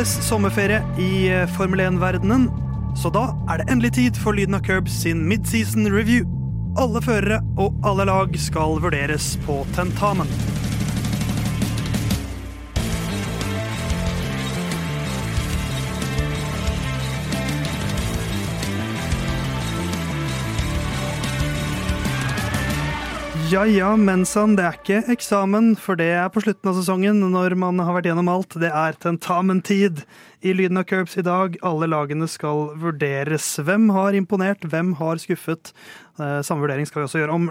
Fremdeles sommerferie i eh, Formel 1-verdenen, så da er det endelig tid for Lyden av Curbs sin midseason review. Alle førere og alle lag skal vurderes på tentamen. Ja ja, men sann, det er ikke eksamen, for det er på slutten av sesongen når man har vært gjennom alt. Det er tentamentid i Lyden av Curbs i dag. Alle lagene skal vurderes. Hvem har imponert, hvem har skuffet? Eh, Samme vurdering skal vi også gjøre om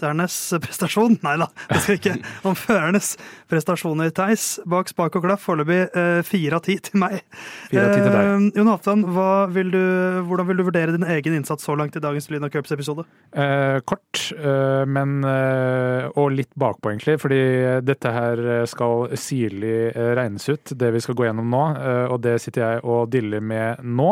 lytternes prestasjon. Nei da, det skal ikke. Om førernes prestasjoner. Theis, bak spak og klaff, foreløpig eh, fire av ti til meg. Fire av ti til deg. Eh, Jon Halvdan, hvordan vil du vurdere din egen innsats så langt i dagens Lyn og Curbs-episode? Eh, kort, eh, men eh, Og litt bakpå, egentlig. Fordi dette her skal sirlig regnes ut, det vi skal gå gjennom nå. og det sitter jeg og diller med nå.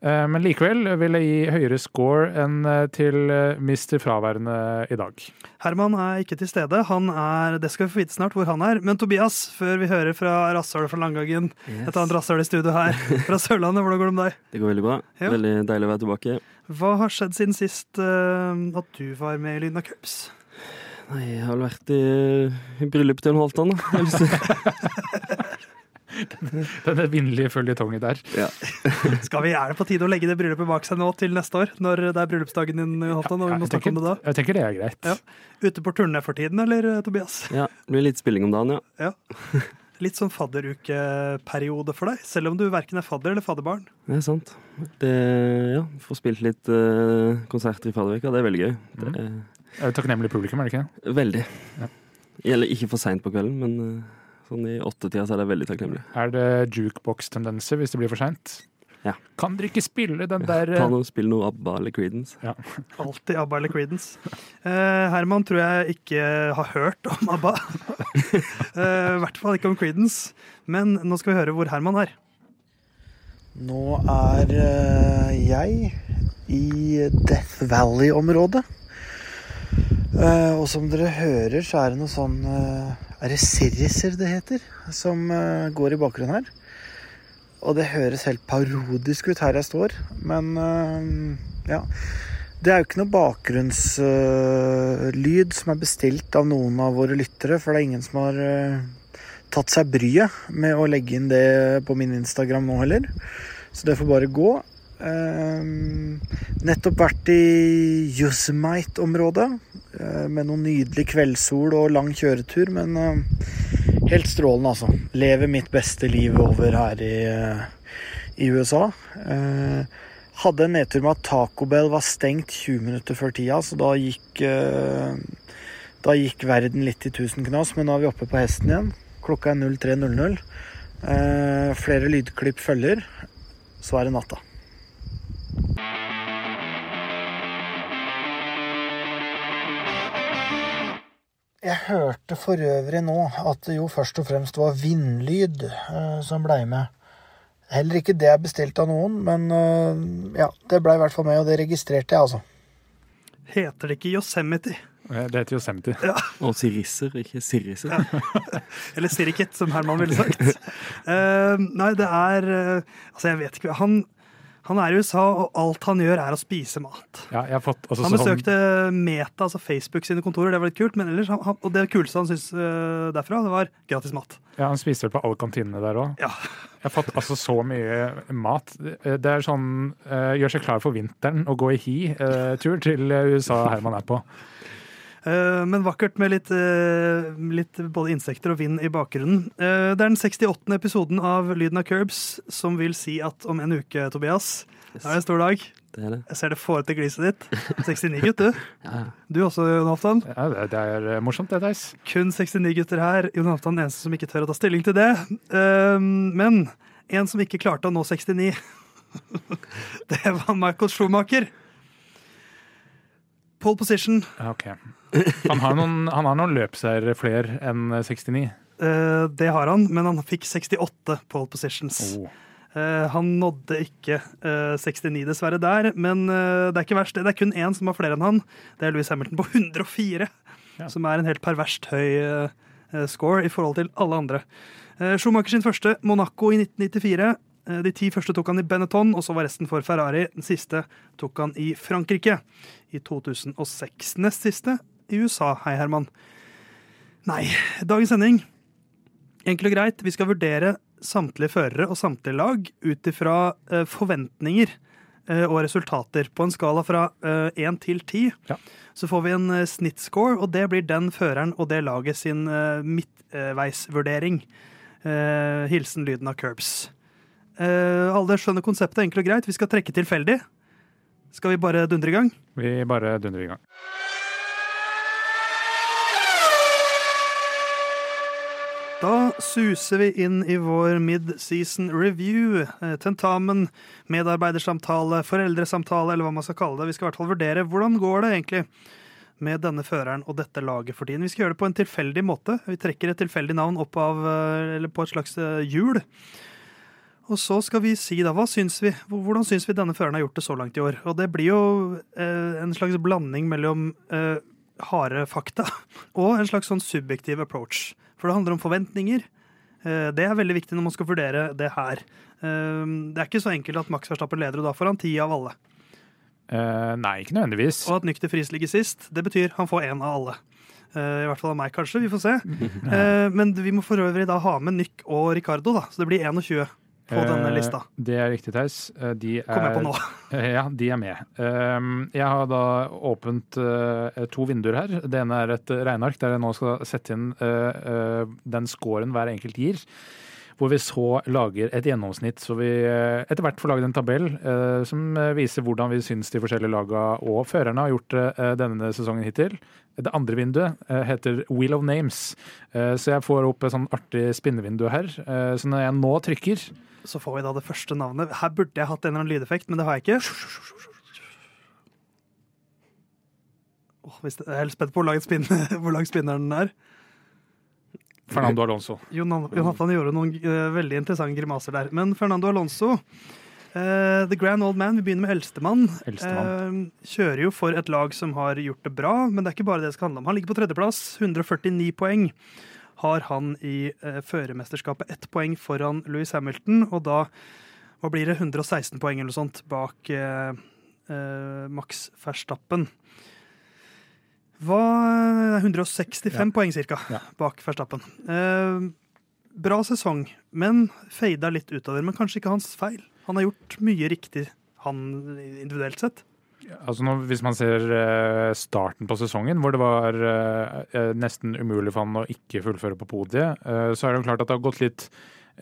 Eh, men likevel vil jeg gi høyere score enn til mister. Fraværende i dag. Herman er ikke til stede. Han er, Det skal vi få vite snart hvor han er. Men Tobias, før vi hører fra rasshølet fra Langangen, Yes. et annet rasshøl i studio her, fra Sørlandet, hvordan går det med deg? Det går veldig bra. Ja. Veldig deilig å være tilbake. Hva har skjedd siden sist uh, at du var med i Lyden av Cups? Nei, jeg har vel vært i, i bryllup til en Halvdan, da. Jeg vinnerlige føljetongen der. Ja. Skal vi, Er det på tide å legge det bryllupet bak seg nå til neste år? Når det er bryllupsdagen din, Halvdan, og vi må snakke om det da? jeg tenker det er greit. Ja. Ute på turné for tiden, eller eh, Tobias? ja, det blir litt spilling om dagen, ja. Litt sånn fadderukeperiode for deg, selv om du verken er fadder eller fadderbarn. Det er sant. Det, ja, Får spilt litt uh, konserter i fadderuka, det er veldig gøy. Det Er er Takknemlig publikum, er det ikke? veldig. Ja. Gjelder ikke for seint på kvelden, men eh, sånn i åttetida så er det veldig takknemlig. Er det jukebox-tendenser hvis det blir for seint? Ja. Kan dere ikke spille den der Ta noe, Spill noe ABBA eller Creedence. Alltid ABBA eller Creedence. Eh, Herman tror jeg ikke har hørt om ABBA. Eh, I hvert fall ikke om Creedence. Men nå skal vi høre hvor Herman er. Nå er eh, jeg i Death Valley-området. Eh, og som dere hører, så er det noe sånn uh, Er det Siriser det heter? Som uh, går i bakgrunnen her. Og det høres helt parodisk ut her jeg står, men ja. Det er jo ikke noe bakgrunnslyd som er bestilt av noen av våre lyttere, for det er ingen som har tatt seg bryet med å legge inn det på min Instagram nå heller. Så det får bare gå. Ehm, nettopp vært i Yosemite-området eh, med noen nydelig kveldssol og lang kjøretur, men eh, helt strålende, altså. Lever mitt beste liv over her i, eh, i USA. Hadde en nedtur med at Taco Bell var stengt 20 minutter før tida, så da gikk Da gikk verden litt i tusen knas, men nå er vi oppe på hesten igjen. Klokka er 03.00. Eh, flere lydklipp følger. Så er det natta. Jeg hørte for øvrig nå at det jo først og fremst var vindlyd eh, som blei med. Heller ikke det er bestilt av noen, men eh, ja, det blei i hvert fall med, og det registrerte jeg, altså. Heter det ikke Yosemite? Det heter Yosemite. Og sirisser, ikke sirriser. Eller Sirikit, som Herman ville sagt. Eh, nei, det er Altså, jeg vet ikke Han, han er i USA, og alt han gjør, er å spise mat. Ja, jeg har fått altså, Han sånn- besøkte Meta, altså Facebook sine kontorer, det var litt kult. Men ellers, han, han- og det kuleste han syntes uh, derfra, det var gratis mat. Ja, Han spiser vel på alle kantinene der òg. Ja. Jeg har fått altså så mye mat. Det er sånn uh, gjør seg klar for vinteren og gå i hi-tur til USA her man er på. Eh, men vakkert med litt, eh, litt både insekter og vind i bakgrunnen. Eh, det er den 68. episoden av Lyden av Curbs, som vil si at om en uke, Tobias, da er det en stor dag. Det er det. Jeg ser det fårete gliset ditt. 69, gutt, du. Ja. Du også, Jon Halvdan. Ja, det, er morsomt, det, Theis. Kun 69 gutter her. Jon Halvdan eneste som ikke tør å ta stilling til det. Men en som ikke klarte å nå 69, det var Michael Schumacher. Pole position. Okay. ok. Han har noen, han har noen løpseiere flere enn 69. Eh, det har han, men han fikk 68 pole positions. Oh. Eh, han nådde ikke eh, 69 dessverre der, men eh, det er ikke verst. Det er kun én som har flere enn han. Det er Louis Hamilton på 104, Ja. som er en helt perverst høy eh, eh, score i forhold til alle andre. Eh, Schumacher sin første, Monaco i 1994. Eh, De ti første tok han i Benetton, og så var resten for Ferrari. Den siste tok han i Frankrike i 2006. Nest siste i USA. Hei, Herman. Nei, dagens sending Enkelt og greit, vi skal vurdere samtlige førere og samtlige lag ut ifra eh, forventninger eh, og resultater. På en skala fra én til ti Ja. så får vi en eh, snittscore, og det blir den føreren og det laget sin eh, midtveisvurdering. Eh, hilsen lyden av curbs. Eh, alle skjønner konseptet enkelt og greit. Vi skal trekke tilfeldig. Skal vi bare dundre i gang? Vi bare dundrer i gang. Da suser vi inn i vår mid-season review. eh, Tentamen, medarbeidersamtale, foreldresamtale, eller hva man skal kalle det. Vi skal i hvert fall vurdere hvordan går det egentlig med denne føreren og dette laget for tiden. Vi skal gjøre det på en tilfeldig måte. Vi trekker et tilfeldig navn opp av, eh, eller på et slags eh, hjul. Og så skal vi si da, hva syns vi, hvordan syns vi denne føreren har gjort det så langt i år? Og det blir jo eh, en slags blanding mellom eh, harde fakta og en slags sånn subjektiv approach. For det handler om forventninger. Eh, Det er veldig viktig når man skal vurdere det her. Eh, Det er ikke så enkelt at Max Verstappen leder, og da får han ti av alle. Uh, nei, ikke nødvendigvis. Og at Nykter Friis ligger sist, det betyr han får én av alle. Uh, I hvert fall av meg, kanskje. Vi får se. Uh, Men vi må for øvrig da ha med Nyk og Ricardo, da. Så det blir 21 på denne Eh, lista. Det er riktig, Theis. Eh, De er, Kom jeg på nå. Eh, Ja, de er med. Um, Jeg har da åpent to vinduer her. Det ene er et regneark der jeg nå skal sette inn den scoren hver enkelt gir. Hvor vi så lager et gjennomsnitt, så vi etter hvert får laget en tabell eh, som viser hvordan vi syns de forskjellige laga og førerne har gjort det denne sesongen hittil. Det andre vinduet heter Wheel of Names, Eh, så jeg får opp et sånn artig spinnevindu her. Eh, Så når jeg nå trykker Så får vi da det første navnet. Her burde jeg hatt en eller annen lydeffekt, men det har jeg ikke. Oh, jeg er helt spent på hvor lang, spinn, hvor lang spinneren er. Fernando Alonso. Jon- Jonathan gjorde noen uh, veldig interessante grimaser der. Men Fernando Alonso, uh, the grand old man, vi begynner med eldstemann, Eldstemann. Uh, kjører jo for et lag som har gjort det bra, men det er ikke bare det det skal handle om. Han ligger på tredjeplass, 149 poeng. Har han i eh, førermesterskapet ett poeng foran Louis Hamilton, og da hva blir det, 116 poeng eller noe sånt bak eh, eh, Max Verstappen. Hva 165 Ja. poeng cirka Ja. bak Verstappen. Eh, bra sesong, men fada litt ut av det. Men kanskje ikke hans feil. Han har gjort mye riktig, han individuelt sett. Altså nå, Hvis man ser eh, starten på sesongen, hvor det var eh, eh, nesten umulig for han å ikke fullføre på podiet, så er det jo klart at det har gått litt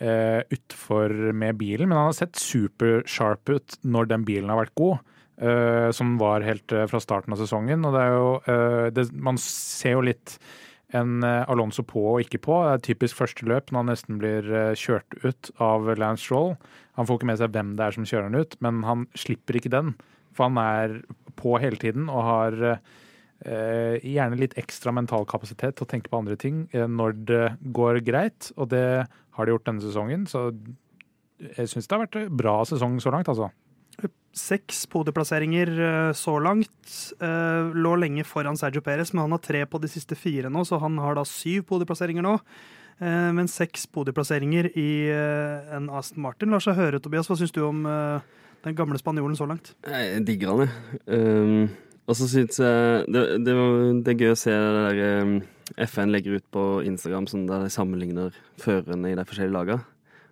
uh, utfor med bilen. Men han har sett supersharp ut når den bilen har vært god. Uh, som var helt uh, fra starten av sesongen. Og det er jo uh, det, Man ser jo litt en Alonso på og ikke på. Det er typisk første løp når han nesten blir kjørt ut av Lance Stroll. Han får ikke med seg hvem det er som kjører han ut, men han slipper ikke den. For han er på hele tiden og har eh, gjerne litt ekstra mental kapasitet til å tenke på andre ting eh, når det går greit, og det har de gjort denne sesongen. Så jeg syns det har vært en bra sesong så langt, altså. Seks podieplasseringer eh, så langt. Eh, lå lenge foran Sergio Perez, men han har tre på de siste fire nå, så han har da syv podieplasseringer nå. Eh, men seks podieplasseringer i en Aston Martin lar seg høre, Tobias. Hva syns du om den gamle spanjolen så langt? Jeg digger han, jeg. Um, og så syns jeg det, det, det er gøy å se det der um, FN legger ut på Instagram sånn der de sammenligner førerne i de forskjellige lagene.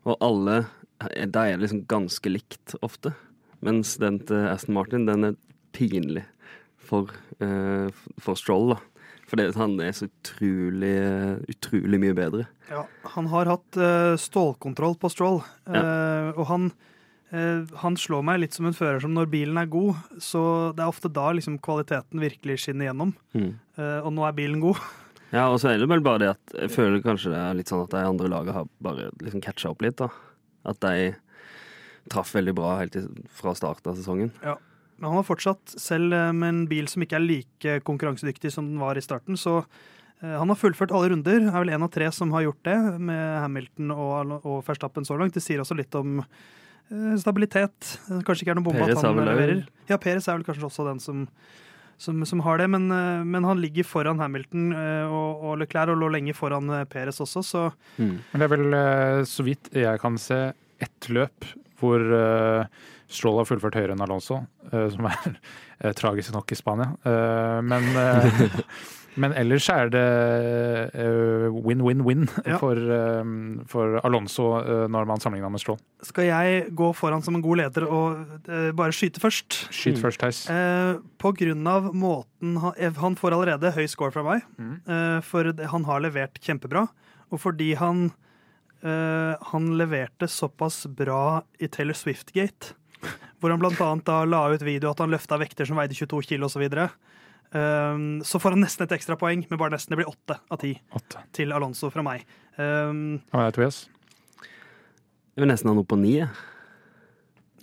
Og alle de er liksom ganske likt ofte. Mens den til Aston Martin, den er pinlig for, uh, for Stroll, da. For han er så utrolig, utrolig mye bedre. Ja, han har hatt uh, stålkontroll på Stroll, eh, og han, eh, han slår meg litt som en fører som når bilen er god, så det er ofte da liksom kvaliteten virkelig skinner gjennom. Mm. Eh, og nå er bilen god. Ja, og så er det vel bare det at jeg føler kanskje det er litt sånn at de andre lagene har bare liksom catcha opp litt, da. At de traff veldig bra helt fra starten av sesongen. Ja, Men han har fortsatt, selv eh, med en bil som ikke er like konkurransedyktig som den var i starten, så eh, han har fullført alle runder. Er vel en av tre som har gjort det, med Hamilton og, og Verstappen så langt. Det sier også litt om eh, stabilitet. Kanskje ikke er noe bombe at han vel leverer. Ja, Peres er vel kanskje også den som, som, som har det. Men, eh, men, han ligger foran Hamilton eh, og, og, Leclerc, og lå lenge foran Peres også, så mm. Men det er vel så vidt jeg kan se ett løp hvor uh, Stroll har fullført høyere enn Alonso, uh, som er uh, tragisk nok i Spania. men Men ellers er det win-win-win uh, ja. for, uh, for, Alonso uh, når man sammenligner med Stroll. Skal jeg gå foran som en god leder og bare skyte først? Skyt først, Theis. på grunn av måten han, han, får allerede høy score fra meg, mm. for han har levert kjempebra. Og fordi han, han leverte såpass bra i Taylor Swift-gate, hvor han bl.a. la ut video at han løfta vekter som veide 22 kg osv. Um, så får han nesten et ekstra poeng, men bare nesten. Det blir åtte av ti til Alonso fra meg. Um, Hva er Tobias? Jeg vil nesten ha noe på ni.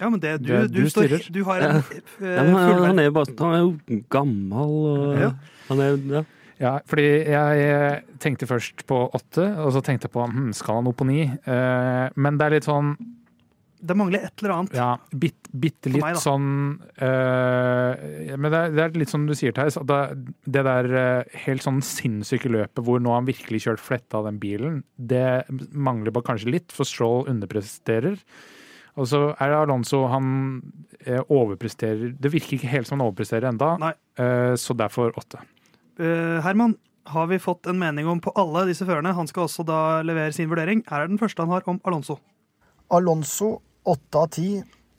Ja, men det, du, det, du, du, står, du har en ja. Uh, ja, han, han, er bare, han er jo gammel og ja. Han er ja. Ja, fordi jeg tenkte først på åtte, og så tenkte jeg på hm, skal han opp på ni? Uh, men det er litt sånn det mangler et eller annet. Ja, bit, bitte litt meg, sånn uh, Men det er, det er, litt som du sier, Theis. Det, det der uh, helt sånn sinnssyke løpet hvor nå han virkelig kjørt fletta av den bilen, det mangler bare kanskje litt, for Stroll underpresterer. Og så er det Alonso han uh, overpresterer Det virker ikke helt som han overpresterer enda, så derfor åtte. Herman, har vi fått en mening om på alle disse førerne? Han skal også da levere sin vurdering. Her er den første han har om Alonso. Alonso åtte av ti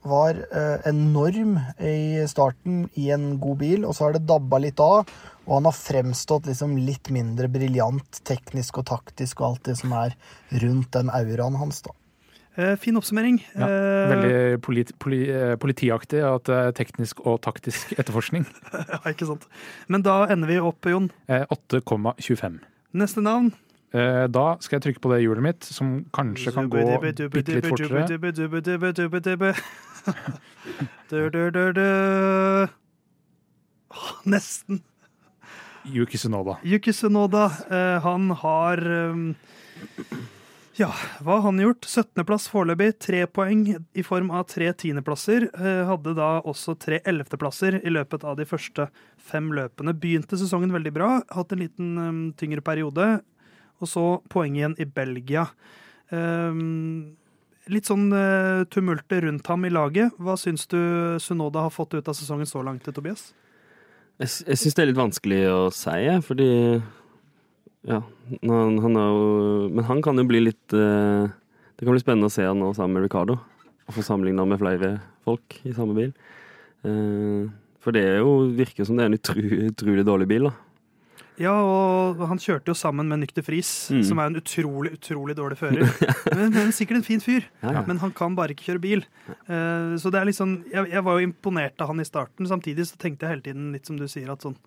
var eh, enorm i starten i en god bil, og så har det dabba litt av. Og han har fremstått liksom litt mindre briljant teknisk og taktisk og alt det som er rundt den auraen hans. da. Eh, fin oppsummering. Ja, eh, veldig polit, poli, politiaktig at det er teknisk og taktisk etterforskning. ja, ikke sant. Men da ender vi opp, Jon. 8,25. Neste navn? Eh, da skal jeg trykke på det hjulet mitt, som kanskje kan gå bitte litt fortere. Nesten. Yuki Sunoda. Yuki Sunoda. Eh, han har um, ja, hva har han gjort? 17.-plass foreløpig, tre poeng i form av tre tiendeplasser. Eh, hadde da også tre ellevteplasser i løpet av de første fem løpene. Begynte sesongen veldig bra, hatt en liten um, tyngre periode. Og så poeng igjen i Belgia. Um, litt sånn uh, tumultet rundt ham i laget. Hva syns du Sunoda har fått ut av sesongen så langt, Tobias? Jeg, jeg syns det er litt vanskelig å si, fordi Ja, han, han er jo Men han kan jo bli litt uh, Det kan bli spennende å se han nå sammen med Ricardo. Og få sammenligna med flere folk i samme bil. Uh, for det jo, virker som det er en utrolig dårlig bil. da. Ja, og han kjørte jo sammen med Nykter Friis, mm. som er en utrolig utrolig dårlig fører. men, men sikkert en fin fyr. Ja, ja. Men han kan bare ikke kjøre bil. Uh, så det er liksom, jeg, jeg, var jo imponert av han i starten. Samtidig så tenkte jeg hele tiden litt som du sier, at sånn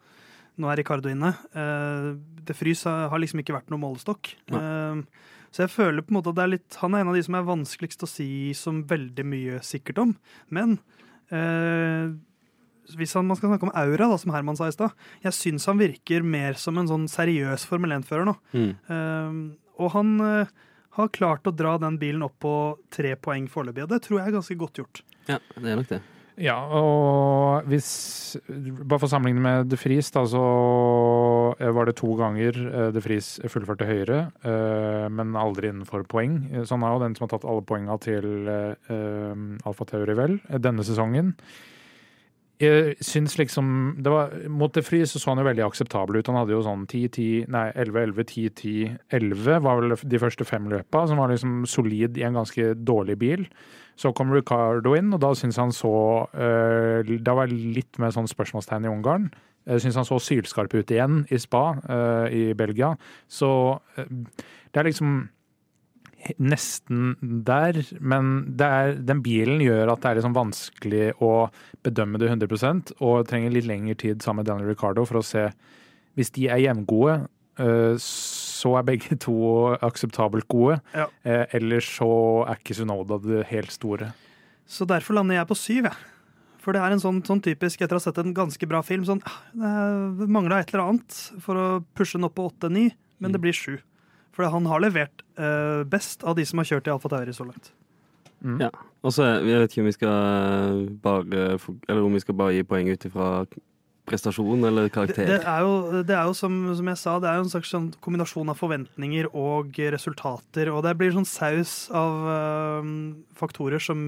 Nå er Ricardo inne. Uh, De Friis har, liksom ikke vært noe målestokk. Uh, så jeg føler på en måte at det er litt, han er en av de som er vanskeligst å si som veldig mye sikkert om. Men hvis han, man skal snakke om aura, da, som Herman sa i stad, jeg syns han virker mer som en sånn seriøs Formel 1-fører nå. Mm. Uh, og han uh, har klart å dra den bilen opp på tre poeng foreløpig, og det tror jeg er ganske godt gjort. Ja, det er nok det. Ja, og hvis Bare for å sammenligne med De Vries, da, så var det to ganger eh, De Vries fullførte høyere, men aldri innenfor poeng. Så han er jo den som har tatt alle poengene til Alfa Tauri, vel, denne sesongen jeg syns liksom det var, Mot det fri så så han jo veldig akseptabel ut. Han hadde jo sånn 10-10, nei 11-11, 10-10-11 var vel de første fem løpa, som var liksom solid i en ganske dårlig bil. Så kom Ricardo inn, og da syns han så øh, Da var litt mer sånn spørsmålstegn i Ungarn. Jeg syns han så sylskarp ut igjen i Spa øh, i Belgia. Så øh, det er liksom nesten der, men er, den bilen gjør at det er liksom vanskelig å bedømme det 100 og trenger litt lengre tid sammen med Daniel Ricardo for å se Hvis de er jevngode, eh, så er begge to akseptabelt gode. Ja. Eh, ellers så er ikke Sunoda det helt store. Så derfor lander jeg på syv, jeg. For det er en sånn, sånn, typisk, etter å ha sett en ganske bra film, sånn ah, Det mangla et eller annet for å pushe den opp på åtte-ni, men mm. det blir sju. For han har levert uh, best av de som har kjørt i Alfa Tauri så langt. Mm. Ja. Og så Jeg vet ikke om vi skal bare Eller om vi skal bare gi poeng ut ifra prestasjon eller karakter. det er jo, det er jo som, som jeg sa, det er jo en slags sånn kombinasjon av forventninger og resultater. Og det blir sånn saus av uh, faktorer som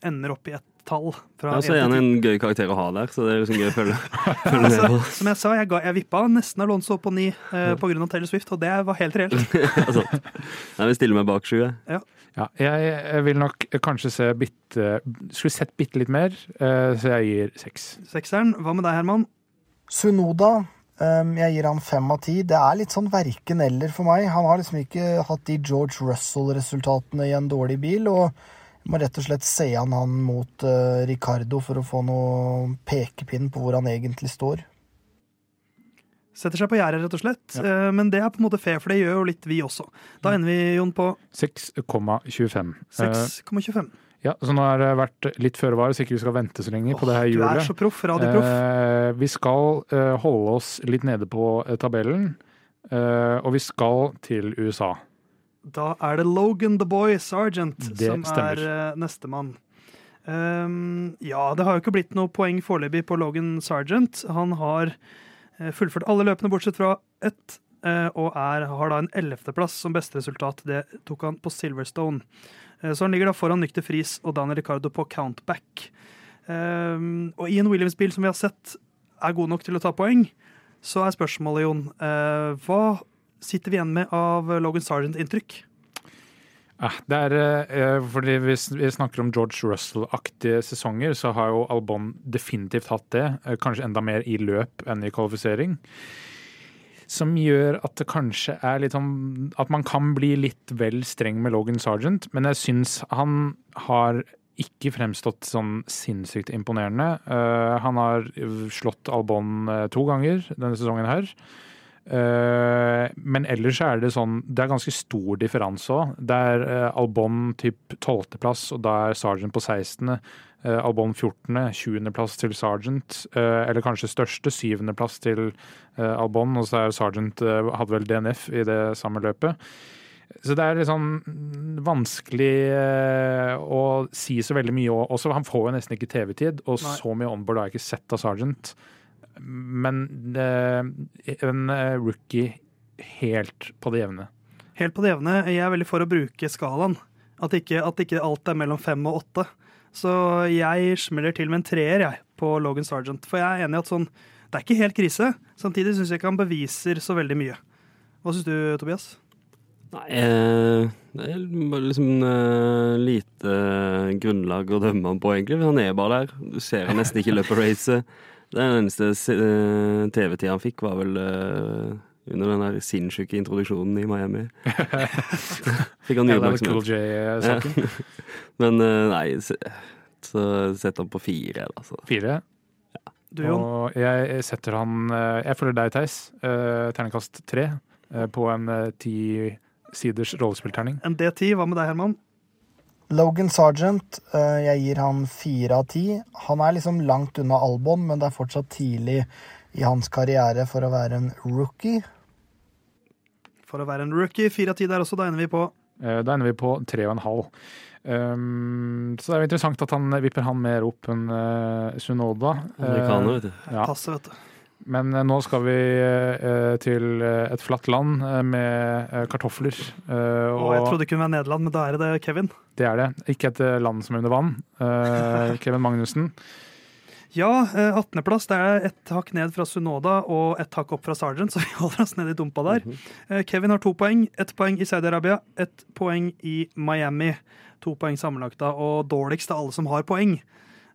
ender opp i et tall. Fra Ja, så er han en gøy karakter å ha der, så det er liksom gøy å følge, følge med Altså, på. som jeg sa, jeg, ga, jeg vippa nesten Alonso på ni eh, på grunn av Taylor Swift, og det var helt reelt. altså, jeg vil stille meg bak sju. jeg. Ja, jeg, jeg vil nok kanskje se bitte Skulle sett bitte litt mer, eh, så jeg gir seks. Sekseren. Hva med deg, Herman? Sunoda, ehm, jeg gir han fem av ti. Det er litt sånn verken-eller for meg. Han har liksom ikke hatt de George Russell-resultatene i en dårlig bil, og må rett og slett se han han mot uh, Ricardo for å få noe pekepinn på hvor han egentlig står. Setter seg på gjerdet, rett og slett. Eh, men det er på en måte fair, for det gjør jo litt vi også. Da ender vi, Jon, på 6,25. Eh, 6,25. ja, så nå har det vært litt føre var, så ikke vi skal vente så lenge på det her du er så proff. Radioproff. Eh, vi skal eh, holde oss litt nede på eh, tabellen, eh, og vi skal til USA. Da er det Logan the Boy Sergeant Det som stemmer. er uh, nestemann. Um, ja, det har jo ikke blitt noe poeng foreløpig på Logan Sergeant. Han har eh, fullført alle løpene bortsett fra ett, eh, og er, har da en ellevteplass som beste resultat. Det tok han på Silverstone. Eh, så han ligger da foran Nykter Friis og Daniel Ricardo på countback. Um, og i en Williams-bil som vi har sett er god nok til å ta poeng, så er spørsmålet, Jon, uh, hva sitter vi igjen med av Logan Sargent-inntrykk? Eh, det er, eh, fordi Hvis vi snakker om George Russell-aktige sesonger, så har jo Albon definitivt hatt det. eh, Kanskje enda mer i løp enn i kvalifisering. Som gjør at det kanskje er litt sånn At man kan bli litt vel streng med Logan Sargent, men jeg syns han har ikke fremstått sånn sinnssykt imponerende. Eh, han har slått Albon eh, to ganger denne sesongen her. Eh, men ellers er det sånn Det er ganske stor differanse òg. Det er eh, Albon typ 12.-plass, og da er Sargent på 16. Uh, Albon 14., 20.-plass til Sargent, eh, eller kanskje største, 7.-plass til Albon, og så er Sargent eh, hadde vel DNF i det samme løpet. Så det er litt sånn vanskelig å si så veldig mye. òg. Han får jo nesten ikke TV-tid, og Nei. så mye onboard har jeg ikke sett av Sargent. Men en eh, rookie helt på det jevne. Helt på det jevne. Jeg er veldig for å bruke skalaen. At ikke, at ikke alt er mellom fem og åtte. Så jeg smeller til med en treer jeg, på Logan Sargent. For jeg er enig i at sånn, det er ikke helt krise. Samtidig syns jeg ikke han beviser så veldig mye. Hva syns du, Tobias? Nei, eh, det er bare liksom eh, lite grunnlag å dømme ham på, egentlig. Han er bare der. Du ser han nesten ikke løper racet. Den eneste eh, TV-tida han fikk, var vel eh, under den der sinnssyke introduksjonen i Miami. fikk han mye LL Cool. J-saken. Men eh, nei, så, så setter han på fire, da. Så. Fire. Du, Jon? Og jeg setter han eh, Jeg følger deg, Theis. Ternekast Terningkast tre eh, på en eh, ti siders rollespillterning. En D10. Hva med deg, Herman? Logan Sargent, eh, jeg gir han fire av ti. Han er liksom langt unna Albon, men det er fortsatt tidlig i hans karriere for å være en rookie. For å være en rookie. Fire av ti der også. Da ender vi på Eh, Da ender vi på tre og en halv. Um, så det er jo interessant at han vipper han mer opp enn uh, Sunoda. Amerikaner, vet du. ja. Passer, vet du. Men eh, nå skal vi eh, til eh, et flatt land med kartofler. eh, Og jeg trodde det kunne være Nederland, men da er det Kevin. Det er det. Ikke et land som er under vann. Eh, Kevin Magnussen. Ja, eh, 18.-plass. Det er ett hakk ned fra Sunoda og ett hakk opp fra Sargent, så vi holder oss nede i dumpa der. Eh, Kevin har to poeng. Ett poeng i Saudi-Arabia, ett poeng i Miami. To poeng sammenlagt, da, og dårligst av alle som har poeng.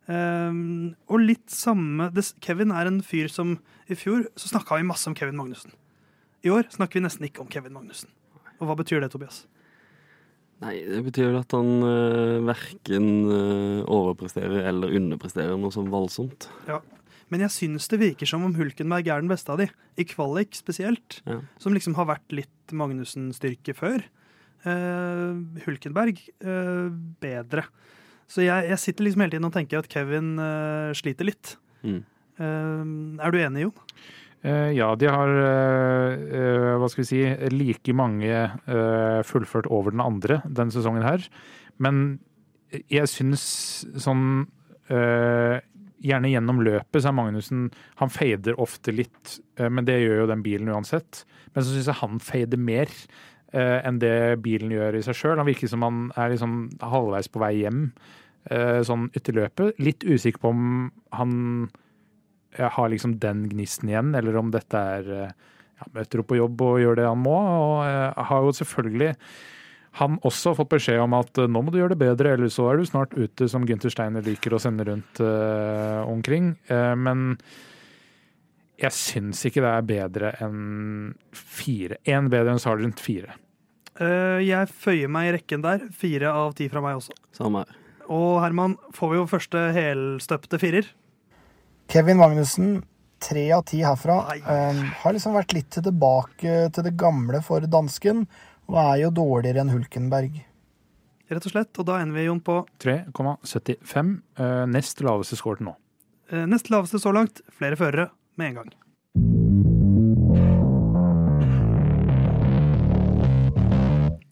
Um, og litt samme Kevin er en fyr som I fjor så snakka vi masse om Kevin Magnussen. I år snakker vi nesten ikke om Kevin Magnussen. Og hva betyr det, Tobias? Nei, det betyr at han uh, verken uh, overpresterer eller underpresterer noe sånn voldsomt. Men jeg syns det virker som om Hulkenberg er den beste av de. I kvalik spesielt. Ja. Som liksom har vært litt Magnussen-styrke før. Uh, Hulkenberg eh, bedre. Så jeg, jeg sitter liksom hele tiden og tenker at Kevin uh, sliter litt. Mm. Uh, er du enig, Jon? Uh, ja, de har hva skal vi si, like mange fullført over den andre denne sesongen her. Men jeg syns sånn eh, gjerne gjennom løpet så er Magnussen Han fader ofte litt, men det gjør jo den bilen uansett. Men så syns jeg han fader mer enn det bilen gjør i seg sjøl. Han virker som han er liksom halvveis på vei hjem eh, sånn etter løpet. Litt usikker på om han eh, har liksom den gnisten igjen, eller om dette er eh, ja, møter opp på jobb og gjør det han må. Og eh, har jo selvfølgelig han også fått beskjed om at eh, nå må du gjøre det bedre, eller så er du snart ute, som Gunther Steiner liker å sende rundt uh, omkring. Uh, men jeg syns ikke det er bedre enn fire. Én bedre enn Sergeant fire. Uh, jeg føyer meg i rekken der. Fire av ti fra meg også. Samme her. Og Herman, får vi jo første helstøpte firer. Kevin Magnussen, tre av ti herfra. Um, har liksom vært litt tilbake til det gamle for dansken, og er jo dårligere enn Hulkenberg. Rett og slett. Og da ender vi, Jon, på 3,75. Uh, nest laveste score til nå. uh, nest laveste så langt. Flere førere med en gang.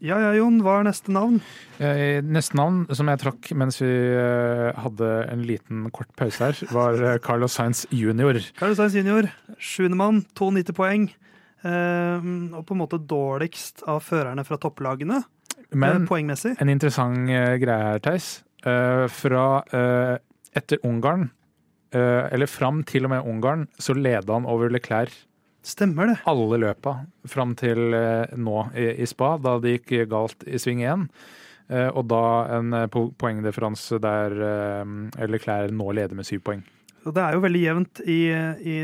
Ja ja, Jon. Hva er neste navn? Eh, neste navn, som jeg trakk mens vi eh, hadde en liten kort pause her, var eh, Carlos Sainz jr. Carlos Sainz jr. Sjuendemann, 92 poeng. Eh, og på en måte dårligst av førerne fra topplagene Men poengmessig. en interessant greie her, Theis. Eh, fra etter Ungarn, eller fram til og med Ungarn, så leda han over Leclerc Stemmer det. alle løpa fram til eh, nå i, spa, da det gikk galt i sving 1. Eh, og da en eh, poengdifferanse der eh, Leclerc nå leder med syv poeng. Så det er jo veldig jevnt i, i,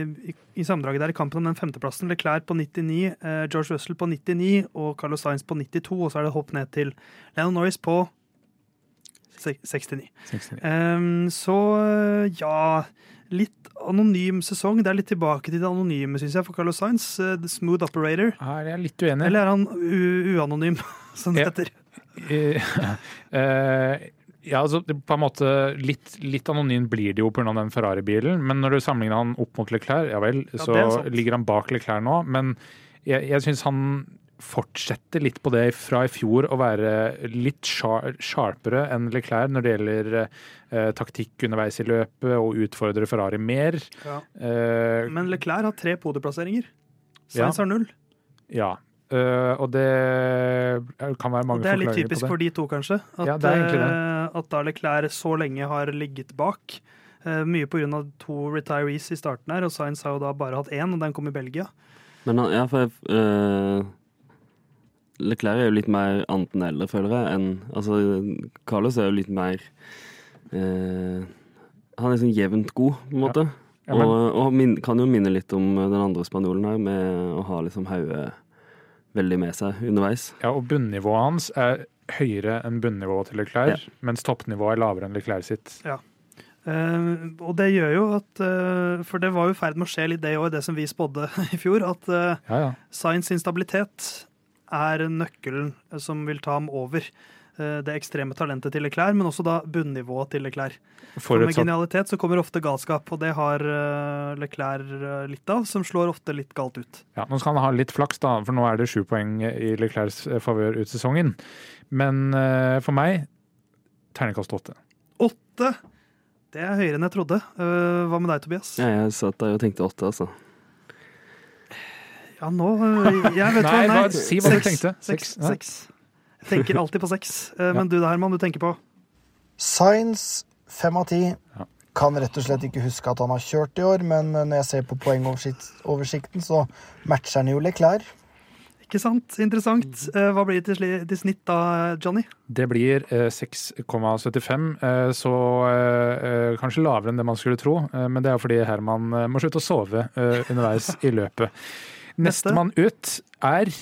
i, sammendraget der i kampen om den femteplassen. Leclerc på 99, eh, George Russell på 99 og Carlos Sainz på 92. Og så er det hopp ned til Lennon Norris på 69. 69. Um, så eh, ja Litt anonym sesong. Det er litt tilbake til det anonyme, syns jeg, for Carlos Sainz. eh, the smooth operator. Her er jeg litt uenig. Eller er han uanonym, som det heter? Eh, ja, altså på en måte litt, litt anonym blir det jo pga. den Ferrari-bilen, men når du sammenligner han opp mot Leclerc, ja vel, så er ligger han bak Leclerc nå. Men jeg, jeg syns han fortsetter litt på det fra i fjor, å være litt sharpere enn Leclerc når det gjelder eh, taktikk underveis i løpet og utfordre Ferrari mer. Ja. Eh, Men Leclerc har tre podieplasseringer. Ja. Sainz har null. ja. Uh, og det kan være mange Og på det er litt typisk for de to, kanskje. At, Ja, det er det. eh, at da Leclerc så lenge har ligget bak. Uh, mye pga. to retirees i starten her, og Sainz har jo da bare hatt én, og den kom i Belgia. Men han, ja, for jeg, eh, Leclerc er jo litt mer enten-eller, føler jeg, enn Altså, Carlos er jo litt mer eh, Han er sånn jevnt god, på en måte. Ja, men- og og min, kan jo minne litt om den andre spanjolen her, med å ha liksom hodet veldig med seg underveis. Ja, og bunnivået hans er høyere enn bunnivået til Leclerc, mens toppnivået er lavere enn Leclerc sitt. Eh, og det gjør jo at uh, For det var jo i ferd med å skje litt det i år, det som vi spådde i fjor. At uh, Ja, ja. Sainz sin stabilitet er nøkkelen som vil ta ham over eh, det ekstreme talentet til Leclerc, men også da bunnivået til Leclerc. For med genialitet så kommer ofte galskap, og det har eh, Leclerc eh, litt av, som slår ofte litt galt ut. ja, nå skal han ha litt flaks, da, for nå er det sju poeng i Leclercs eh, favør ut sesongen. Men eh, for meg terningkast åtte. Åtte! Det er høyere enn jeg trodde. Eh, hva med deg, Tobias? Ja, jeg satt der og tenkte åtte, altså. Ja, nå eh, Jeg vet Nei, hva, hva- si hva du tenkte. Seks. Seks, ja. Seks. Jeg tenker alltid på seks. Eh, Men du da, Herman, du tenker på Science fem av ti. Ja. Kan rett og slett ikke huske at han har kjørt i år, men når jeg ser på poengoversikten, så matcher han jo Leclerc. Ikke sant? Interessant. Eh, Hva blir det til, snitt da, Johnny? Det blir eh, 6,75, eh, så eh, eh, kanskje lavere enn det man skulle tro. Eh, men det er fordi Herman eh, må slutte å sove eh, underveis i løpet. Neste. Nestemann ut er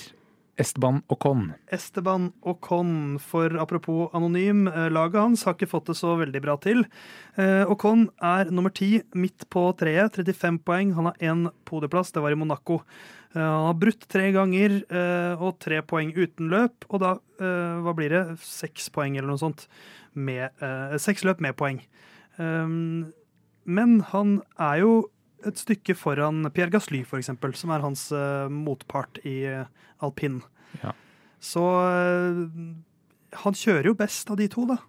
Esteban Ocon. Esteban Ocon, for apropos anonym, eh, laget hans har ikke fått det så veldig bra til. Eh, Ocon er nummer ti, midt på treet, 35 poeng. Han har én podieplass, det var i Monaco. Eh, Han har brutt tre ganger og tre poeng uten løp, og da, hva blir det, seks poeng eller noe sånt. Med, seks løp med poeng. Men han er jo et stykke foran Pierre Gasly, eksempel, som er hans eh, motpart i eh, alpin. Ja. Så eh, han kjører jo best av de to, da.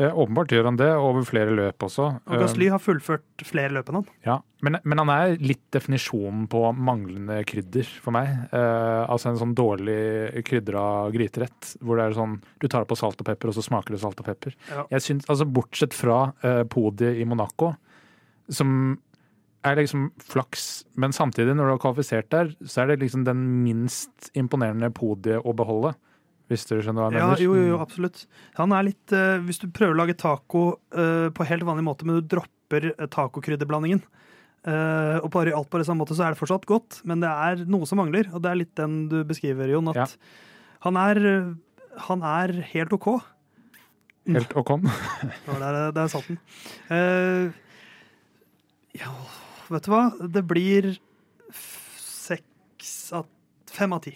Eh, åpenbart gjør han det, over flere løp også. Og Gasly har fullført flere løp enn han. Ja, men, men, han er litt definisjonen på manglende krydder for meg. Eh, altså en sånn dårlig krydra gryterett, hvor det er sånn du tar på salt og pepper, og så smaker det salt og pepper. Ja. Jeg synes, altså Bortsett fra eh, podiet i Monaco, som er liksom flaks, men samtidig, når du har kvalifisert der, så er det liksom den minst imponerende podiet å beholde. Hvis du skjønner hva jeg Ja, mener? jo, jo, jo, absolutt. Han er litt uh, Hvis du prøver å lage taco uh, på helt vanlig måte, men du dropper uh, tacokrydderblandingen, uh, og bare alt på det samme måte, så er det fortsatt godt, men det er noe som mangler, og det er litt den du beskriver, Jon. At Ja. han, er, han er helt OK. Helt OK. Det var der, der satt den. Uh, ja, vet du hva? Det blir seks av Fem av ti.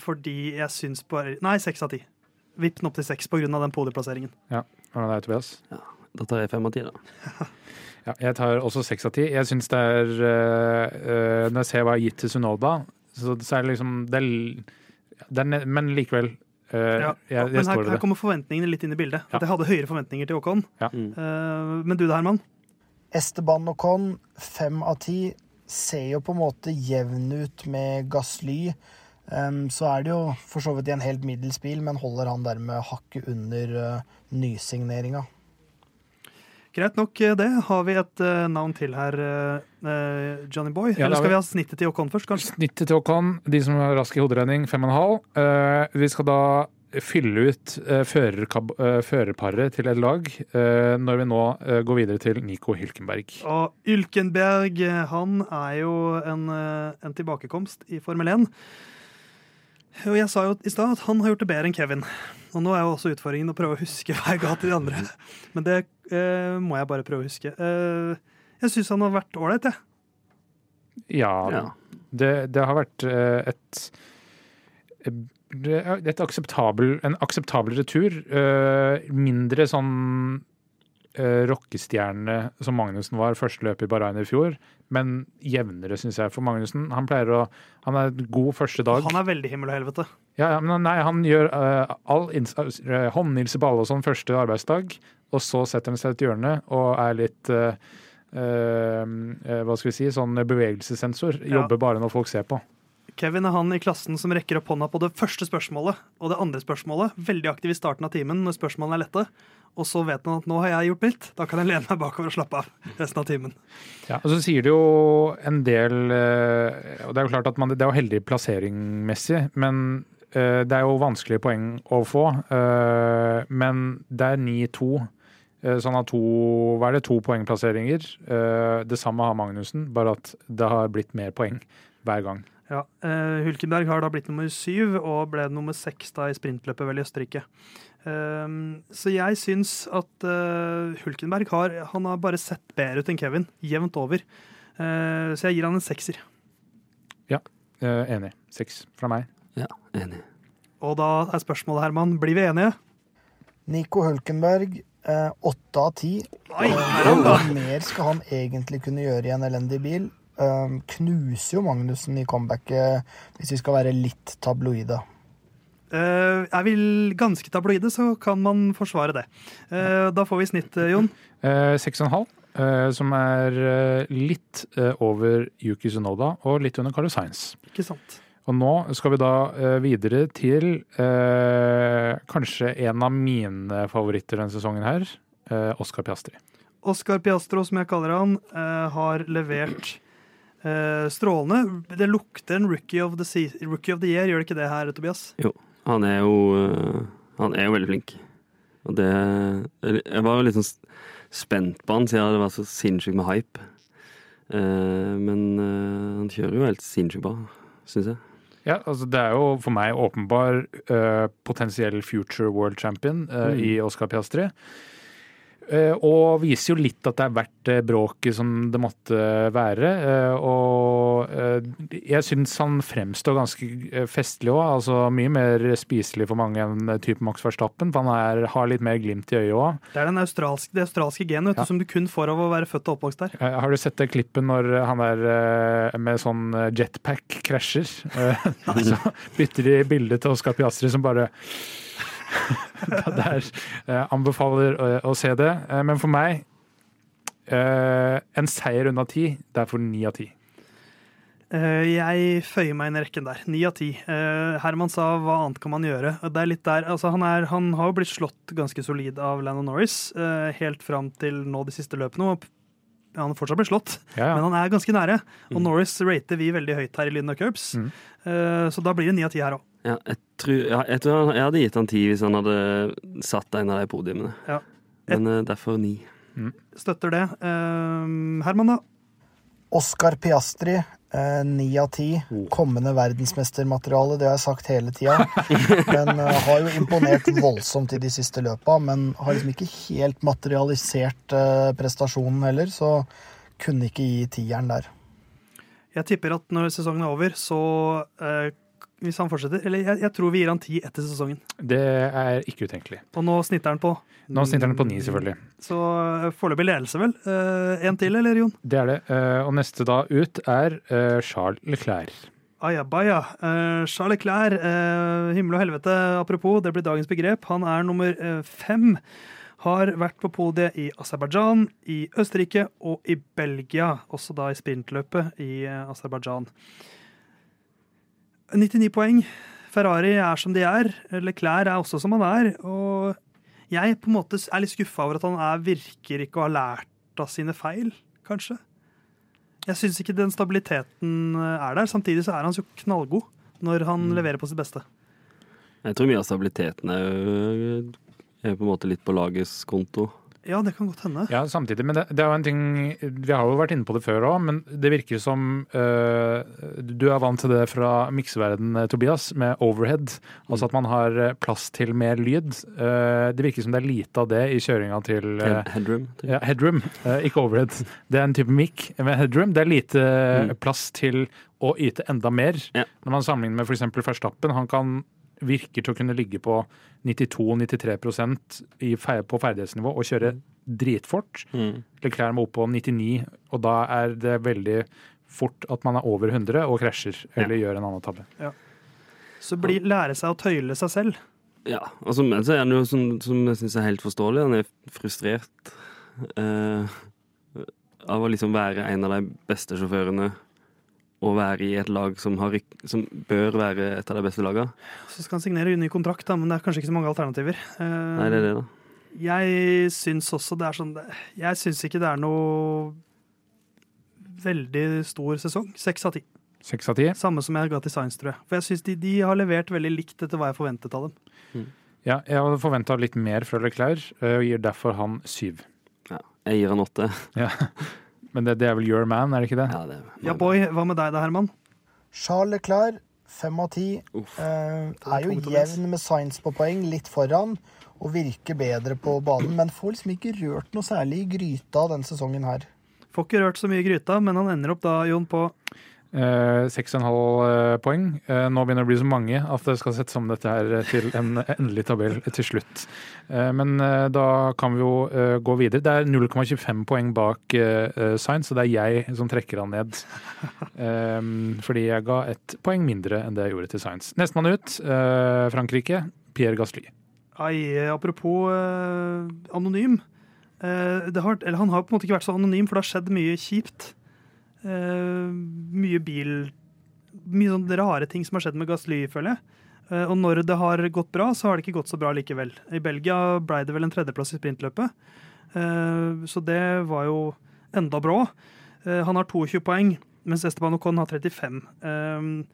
Fordi jeg syns bare Nei, seks av ti. Vipp den opp til seks pga. den podieplasseringen. Hvordan er det, Tobias? Da tar jeg fem av ti, da. Ja, jeg tar også seks av ti. Jeg syns det er øh, Når jeg ser hva jeg har gitt til Sunoda, så, så er det liksom det er, det er, Men likevel. øh, Ja, jeg, jeg men her, her kommer forventningene litt inn i bildet. Ja. At jeg hadde høyere forventninger til Håkon. Ja. Uh, men du da, Herman? Esteban Ocon, fem av ti, ser jo på en måte jevn ut med Gasly. Um, så er det jo for så vidt i en helt middels bil, men holder han dermed hakket under uh, nysigneringa. Greit nok, eh, det. Har vi et uh, navn til her, eh, eh, Johnny Boy? Ja, Eller skal vi. vi ha snittet til Ocon først, kanskje? Snittet til Ocon, de som har rask i hoderegning, fem og en halv. Eh, vi skal da fylle ut uh, førerparet til et lag eh, når vi nå eh, går videre til Nico Hylkenberg. Og Ylkenberg, eh, han er jo en, eh, en tilbakekomst i Formel 1. Og jeg sa jo i stad at han har gjort det bedre enn Kevin. Og nå er jo også utfordringen å prøve å huske hva jeg ga til de andre. Men det eh, må jeg bare prøve å huske. Eh, jeg syns han har vært ålreit, jeg. Ja, Ja. Det, det har vært eh, et det- et akseptabel, en akseptabel retur. Eh, mindre sånn uh, rockestjerne som Magnussen var første løp i Bahrain i fjor, men jevnere, syns jeg, for Magnussen. Han pleier å Han er god første dag. Han er veldig himmel og helvete. Ja, ja, men nei, han gjør uh, all uh, håndhilse på alle og sånn første arbeidsdag, og så setter han seg til et hjørne og er litt uh, uh, eh, hva skal vi si, sånn bevegelsessensor. Ja. Jobber bare når folk ser på. Kevin er han i klassen som rekker opp hånda på det første spørsmålet og det andre spørsmålet. Veldig aktiv i starten av timen når spørsmålene er lette. Og så vet han at nå har jeg gjort mitt. Da kan jeg lene meg bakover og slappe av resten av timen. Ja, og så sier det jo en del eh, Og det er jo klart at man, det er jo heldig plasseringmessig, men eh, det er jo vanskelige poeng å få. eh, Men det er 9-2. sånn har to, hva er det, to poengplasseringer. Det samme har Magnussen, bare at det har blitt mer poeng hver gang. Ja, uh, Hulkenberg har da blitt nummer syv og ble nummer seks da i sprintløpet vel i Østerrike. Um, så jeg syns at uh, Hulkenberg har, han har bare sett bedre ut enn Kevin, jevnt over. Uh, så jeg gir han en sekser. Ja, Enig. Seks fra meg. Ja, enig. Og da er spørsmålet, Herman, blir vi enige? Nico Hulkenberg, eh, åtte av ti. Eh. Hva mer skal han egentlig kunne gjøre i en elendig bil? Eh, knuser jo Magnussen i comebacket, hvis vi skal være litt tabloide. Uh, er vi ganske tabloide, så kan man forsvare det. Uh, da får vi snitt, eh, Jon. Eh, halv, eh, som er eh, litt eh, over Yuki Sunoda og litt under Carlos Sainz. Ikke sant? Og nå skal vi da eh, videre til eh, kanskje en av mine favoritter denne sesongen her, eh, Oscar Piastri. Oscar Piastro, som jeg kaller han, eh, har levert eh, strålende. Det lukter en rookie of, rookie of the year, gjør det ikke det her, Tobias? Jo, Han er jo øh, Han er jo veldig flink. Og det Jeg var jo litt sånn spent på han siden det var så sinnssykt med hype. Eh, men han kjører jo helt sinnssykt bra, syns jeg. Ja, altså Det er jo for meg åpenbar eh, potensiell future world champion eh, Mm. i Oscar Piastri. Eh, og viser jo litt at det er verdt bråket som det måtte være. Eh, og eh, jeg syns han fremstår ganske festlig òg. Altså mye mer spiselig for mange enn type Max Verstappen. For han er, har litt mer glimt i øyet òg. Det er den australske, det australske genet Ja. som du kun får av å være født og oppvokst der. Har du sett det klippet når han der med sånn jetpack krasjer? Så bytter de bilde til Oscar Piastri som bare Der eh, anbefaler å, å se det. Eh, men for meg eh, en seier unna ti. Derfor ni av ti. Eh, Jeg føyer meg inn i rekken der. Ni av ti. Eh, Herman sa hva annet kan man gjøre? Det er litt der, altså han, er, han har jo blitt slått ganske solid av Landon Norris eh, helt fram til nå de siste løpene. og ja, Han fortsatt blitt slått, Ja, men han er ganske nære. Og Norris rater vi veldig høyt her i Lyden og Curbs, Mm. Eh, så da blir det ni av ti her òg. Ja, jeg, tror, ja, jeg tror han- jeg hadde gitt han ti hvis han hadde satt en av de podiumene. Ja. Men eh, derfor ni. Støtter det. Uh, Herman, da? Oscar Piastri, eh, ni av ti. Kommende verdensmestermateriale, det har jeg sagt hele tida. Men uh, har jo imponert voldsomt i de siste løpa, men har liksom ikke helt materialisert uh, prestasjonen heller, så kunne ikke gi tieren der. Jeg tipper at når sesongen er over, så eh, Hvis han fortsetter Eller jeg, jeg tror vi gir han ti etter sesongen. Det er ikke utenkelig. Og nå snitter han på. Nå snitter han på ni, selvfølgelig. Så eh, foreløpig ledelse, vel. Uh, en til, eller, Jon? Det er det. Uh, Og neste da ut er uh, Charles Leclerc. Ayabaya. Uh, Charles Leclerc, himmel og helvete, apropos, det blir dagens begrep. Han er nummer fem. Har vært på podiet i Aserbajdsjan, i Østerrike og i Belgia. Også da i sprintløpet i uh, Aserbajdsjan. 99 poeng. Ferrari er som de er. Leclerc er også som han er. Og jeg på en måte er litt skuffa over at han er, virker ikke å ha lært av sine feil, kanskje. Jeg syns ikke den stabiliteten eh, er der. Samtidig så er han så knallgod når han leverer på sitt beste. Jeg tror mye av stabiliteten er, er på en måte litt på lagets konto. Ja, det kan godt hende. Ja, samtidig, men det, det er jo en ting Vi har jo vært inne på det før òg, men det virker som øh, Du er vant til det fra mikseverden, eh, Tobias, med overhead. Altså at man har eh, plass til mer lyd. Eh, det virker som det er lite av det i kjøringa til headroom. ja, headroom, ikke overhead. Det er en type mic. Men headroom, det er lite Mm. plass til å yte enda mer. Ja. Når man sammenligner med f.eks. Verstappen, han kan virker til å kunne ligge på 92-93% på ferdighetsnivå og kjøre dritfort. Mm. Leclerc må opp på 99, og da er det veldig fort at man er over 100 og krasjer eller gjør en annen tabbe. Så bli, lære seg å tøyle seg selv. Ja, og så er han jo som, som jeg syns er helt forståelig. Han er frustrert eh, av å liksom være en av de beste sjåførene og være i et lag som, har, som bør være et av de beste lagene. Så skal han signere ny kontrakt, da, men det er kanskje ikke så mange alternativer. Eh, Nei, det er det, da. Jeg syns også det er sånn Jeg syns ikke det er noe veldig stor sesong. Seks av ti. Seks av ti. Samme som jeg ga til Science, tror jeg. For jeg syns de, de har levert veldig likt etter hva jeg forventet av dem. Ja, jeg hadde forventa litt mer fra Leclerc, eh, og gir derfor han syv. Ja, jeg gir han åtte. Ja. Men det, det er vel your man, er det ikke det? Ja, det Ja, boy, hva med deg da, Herman? Charles Leclerc, fem av ti. Eh, er jo jevn med Science på poeng, litt foran. Og virker bedre på banen, men får liksom ikke rørt noe særlig i gryta denne sesongen her. Får ikke rørt så mye i gryta, men han ender opp da, Jon, på Eh, Seks og en halv eh, poeng. Eh, Nå begynner det å bli så mange at det skal settes om dette her til en endelig tabell til slutt. Eh, Men eh, da kan vi jo eh, gå videre. Det er 0,25 poeng bak eh, eh, Sainz, så det er jeg som trekker han ned. Eh, Fordi jeg ga ett poeng mindre enn det jeg gjorde til Sainz. Nestemann ut, eh, Frankrike. Pierre Gasly. Ai, apropos eh, anonym. Eh, har, han har på en måte ikke vært så anonym, for det har skjedd mye kjipt. Eh, mye bil Mye sånne rare ting som har skjedd med Gasly, føler jeg. Eh, og når det har gått bra, så har det ikke gått så bra likevel. I Belgia ble det vel en tredjeplass i sprintløpet, Eh, så det var jo enda. Eh, han har 22 poeng, mens Esteban Ocon har 35. Eh,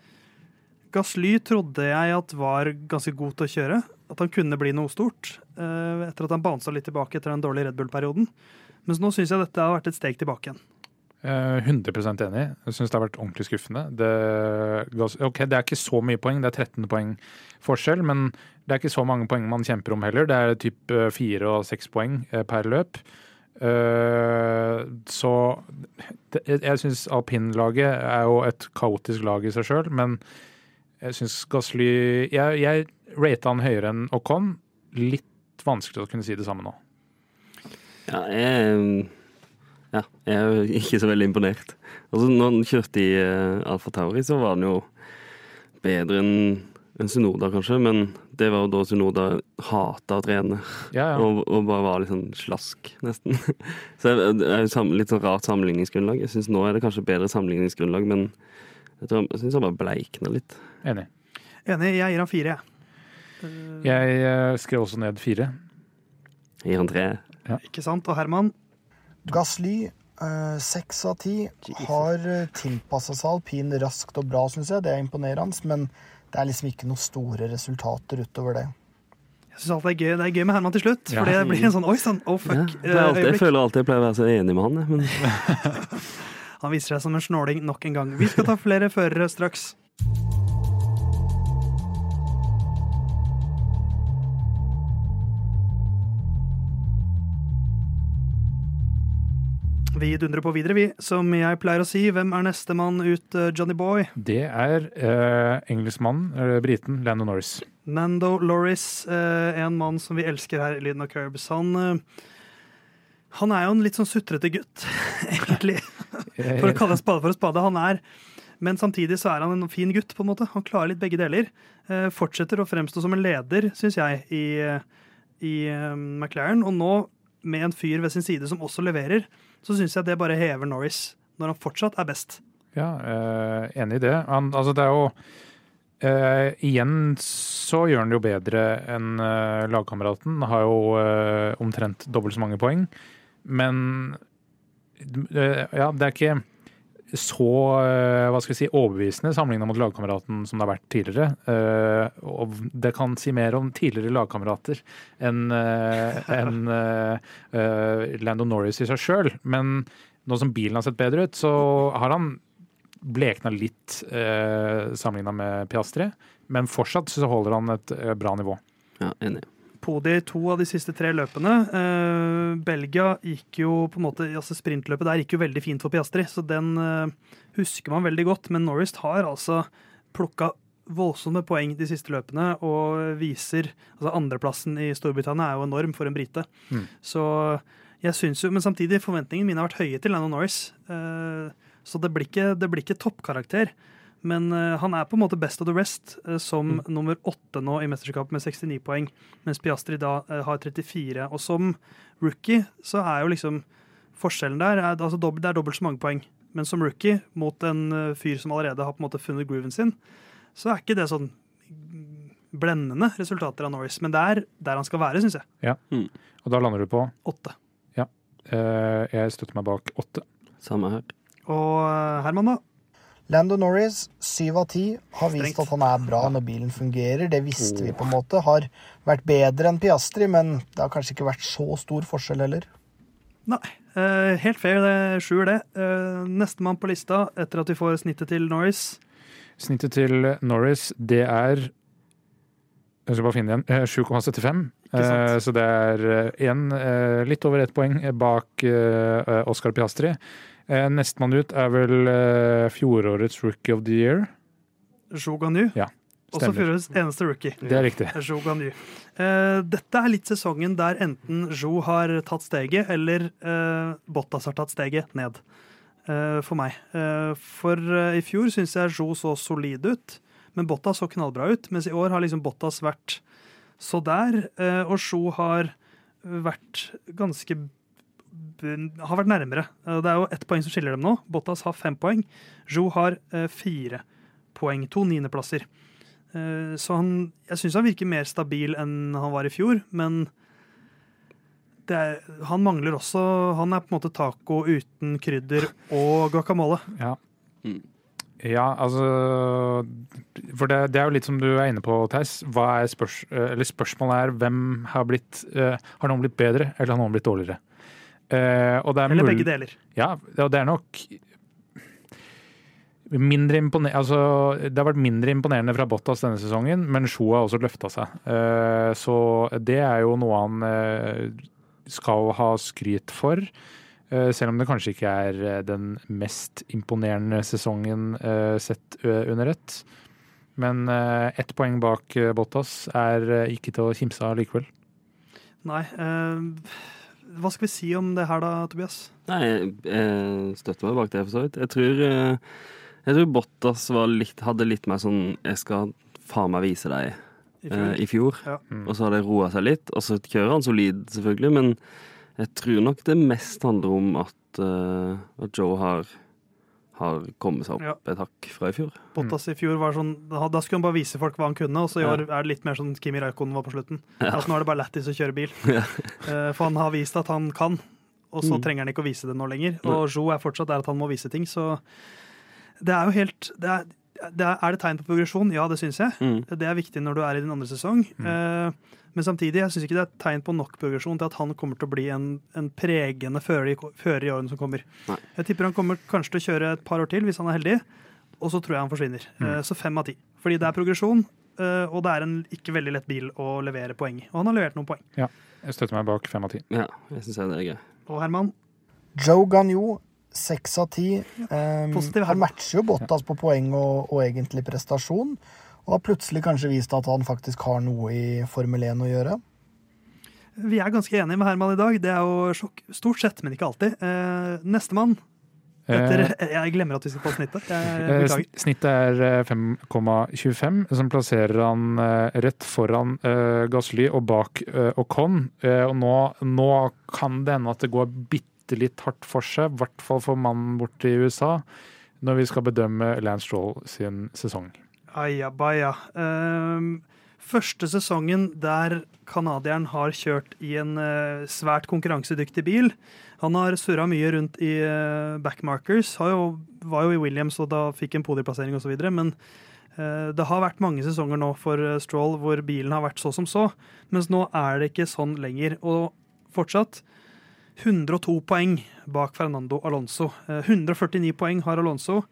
Gasly trodde jeg at var ganske god til å kjøre. At han kunne bli noe stort. etter at han bounsa litt tilbake etter den dårlige Red Bull-perioden. Mens nå syns jeg dette har vært et steg tilbake igjen. Eh, 100% enig. Jeg syns det har vært ordentlig skuffende. Det, ok, det er ikke så mye poeng, det er 13 poeng forskjell, men det er ikke så mange poeng man kjemper om heller. Det er typ eh, fire og seks poeng eh, per løp. Eh, så jeg syns alpinlaget er jo et kaotisk lag i seg sjøl, men jeg syns Gasly Jeg, jeg rata han høyere enn Ocon. Litt vanskelig å kunne si det samme nå. Ja, jeg, ja, jeg er jo ikke så veldig imponert. Altså, når han kjørte i uh, Alfa Tauri, så var han jo bedre enn en Sunoda, kanskje, men det var jo da Sunoda hata å trene. Ja, ja. Og, og bare var litt sånn slask, nesten. Så det er jo litt sånn rart sammenligningsgrunnlag. Jeg syns nå er det kanskje bedre sammenligningsgrunnlag, men jeg, tror- jeg syns han bare bleikna litt. Enig. Enig, jeg gir han fire, jeg. Eh, Jeg eh, skrev også ned fire. Jeg gir han tre. Ikke sant? Og Herman? Gasly, eh, seks av ti, har uh, tilpassa seg alpin raskt og bra, syns jeg. Det er imponerende, men det er liksom ikke noen store resultater utover det. Jeg synes alltid det er gøy, det er gøy med Herman til slutt. Ja. For det blir en sånn oi sann, oh fuck. det er alltid, jeg føler alltid jeg pleier å være så enig med han, jeg, men Han viser seg som en snåling nok en gang. Vi skal ta flere førere straks. Vi dundrer på videre, vi. Som jeg pleier å si, hvem er nestemann ut, eh, Johnny Boy? Det er eh, engelskmannen, eller briten, Lando Norris. Nando Loris, eh, en mann som vi elsker her i Lyden av Curbs. Han, eh, han er jo en litt sånn sutrete gutt, egentlig. For å kalle en spade for en spade. Han er Men samtidig så er han en fin gutt, på en måte. Han klarer litt begge deler. Eh, fortsetter å fremstå som en leder, syns jeg, i, i eh, McLaren. Og nå, med en fyr ved sin side som også leverer, så syns jeg det bare hever Norris. Når han fortsatt er best. Ja, eh, enig i det. Han, altså det er jo eh, Igjen så gjør han det jo bedre enn eh, lagkameraten. Han har jo eh, omtrent dobbelt så mange poeng. Men eh, ja, det er ikke så eh, hva skal vi si, overbevisende sammenligna mot lagkameraten som det har vært tidligere. Eh, og det kan si mer om tidligere lagkamerater enn en, eh, eh, Lando Norris i seg sjøl. Men nå som bilen har sett bedre ut, så har han blekna litt sammenligna med Piastri. Men fortsatt så holder han et bra nivå. ja, enig. Podi i to av de siste tre løpene. Eh, Belgia gikk jo på en måte, altså Sprintløpet der gikk jo veldig fint for Piastri, så den eh, husker man veldig godt. Men Norris har altså plukka voldsomme poeng de siste løpene og viser altså Andreplassen i Storbritannia er jo enorm for en brite. Mm. Så jeg syns jo, Men samtidig, forventningene mine har vært høye til Lando Norris. Eh, så det blir ikke, det blir ikke toppkarakter. Men eh, han er på en måte best of the rest, eh, som nummer åtte nå i mesterskapet med 69 poeng, mens Piastri da eh, har 34. Og som rookie så er jo liksom forskjellen der er, altså dobbelt, Det er dobbelt så mange poeng. Men som rookie mot en fyr som allerede har på en måte funnet grooven sin, så er ikke det sånn blendende resultater av Norris. Men det er der han skal være, syns jeg. Ja, Og da lander du på Åtte. Ja. Jeg støtter meg bak åtte. Samme her. Og Herman, da? Lando Norris, syv av ti, har vist Strengt. at han er bra når bilen fungerer. Det visste vi på en måte. Har vært bedre enn Piastri, men det har kanskje ikke vært så stor forskjell heller. Nei. eh, helt fair, det er sjuer, det. Uh, Nestemann på lista etter at vi får snittet til Norris. Snittet til Norris, det er Jeg skal bare finne igjen. eh, 7,75. Ikke sant. Eh, Så det er igjen litt over ett poeng bak Oscar Piastri. Eh, Nestemann ut er vel eh, fjorårets Rookie of the Year. Zhou Ganyu. Ja, Også fjorårets eneste rookie. Det er riktig. er Eh, dette er litt sesongen der enten Jo har tatt steget, eller eh, Bottas har tatt steget ned. eh, for meg. Eh, for eh, i fjor syns jeg Jo så solid ut, men Bottas så knallbra ut. Mens i år har liksom Bottas vært så der, eh, og Jo har vært ganske bunn- har vært nærmere. Det er jo ett poeng som skiller dem nå. Bottas har fem poeng. Jo har eh, fire poeng. To niendeplasser. Eh, Så han, jeg syns han virker mer stabil enn han var i fjor, men det er, han mangler også Han er på en måte taco uten krydder og guacamole. Ja. Mm. Ja, altså For det, det er jo litt som du er inne på, Theis. Hva er spørs, eh, eller spørsmålet er hvem har blitt Har noen blitt bedre, eller har noen blitt dårligere? Eller begge deler. Ja, og det er nok mindre imponerende altså, Det har vært mindre imponerende fra Bottas denne sesongen, men Sjo har også løfta seg. Eh, Så det er jo noe han eh, skal ha skryt for. Eh, Selv om det kanskje ikke er eh, den mest imponerende sesongen eh, sett under ett. Men eh, ett poeng bak eh, Bottas er eh, ikke til å kimse av likevel. Nei. eh, hva skal vi si om det her da, Tobias? Nei, jeg, jeg støtter meg bak det, for så vidt. Jeg tror, eh, jeg tror Bottas var litt, hadde litt mer sånn Jeg skal faen meg vise deg I eh, fjor. i fjor. Ja. Mm. Og så har det roa seg litt. Og så kjører han solid, selvfølgelig, men jeg tror nok det mest handler om at, eh, at Joe har, har kommet seg opp Ja. et hakk fra i fjor. Bottas i fjor var sånn Da da skulle han bare vise folk hva han kunne, og så i Ja. er det litt mer sånn Kimi Raikkonen var på slutten. Ja. At nå er det bare lættis å kjøre bil. Ja. Eh, For han har vist at han kan, og så Mm. trenger han ikke å vise det nå lenger. Og Jo er fortsatt der at han må vise ting, så det er jo helt det er, det er, er det tegn på progresjon? Ja, det syns jeg. Mm. Det er viktig når du er i din andre sesong. Eh, Men samtidig, jeg syns ikke det er tegn på nok progresjon til at han kommer til å bli en, en pregende fører i, fører i årene som kommer. Nei. Jeg tipper han kommer kanskje til å kjøre et par år til hvis han er heldig, og så tror jeg han forsvinner. Eh, Så fem av ti. Fordi det er progresjon, uh, og det er en ikke veldig lett bil å levere poeng i. Og han har levert noen poeng. Ja, Jeg støtter meg bak fem av ti. Ja, jeg syns det er gøy. Og Herman, Joe Gagnon, seks av ti. Um, han matcher jo Bottas på poeng og, og egentlig prestasjon. Og har plutselig kanskje vist at han faktisk har noe i Formel 1 å gjøre. vi er ganske enige med Herman i dag. Det er jo sjokk. Stort sett, men ikke alltid. Eh, Nestemann etter Jeg glemmer at vi skal få snittet. Jeg Eh, beklager. Snittet er eh, 5,25, som plasserer han eh, rett foran Gassly Gasly og bak eh, Ocon. Eh, og nå, nå kan det hende at det går bitte litt hardt for seg, i hvert fall for mannen borte i USA, når vi skal bedømme Lance Stroll sin sesong. Aja baja. Ehm, første sesongen der canadieren har kjørt i en uh, svært konkurransedyktig bil. Han har surra mye rundt i uh, backmarkers. Jo, var jo i Williams og da fikk en podieplassering osv. Men uh, det har vært mange sesonger nå for Stroll hvor bilen har vært så som så. Mens nå er det ikke sånn lenger. Og fortsatt 102 poeng bak Fernando Alonso. Eh, 149 poeng har Alonso.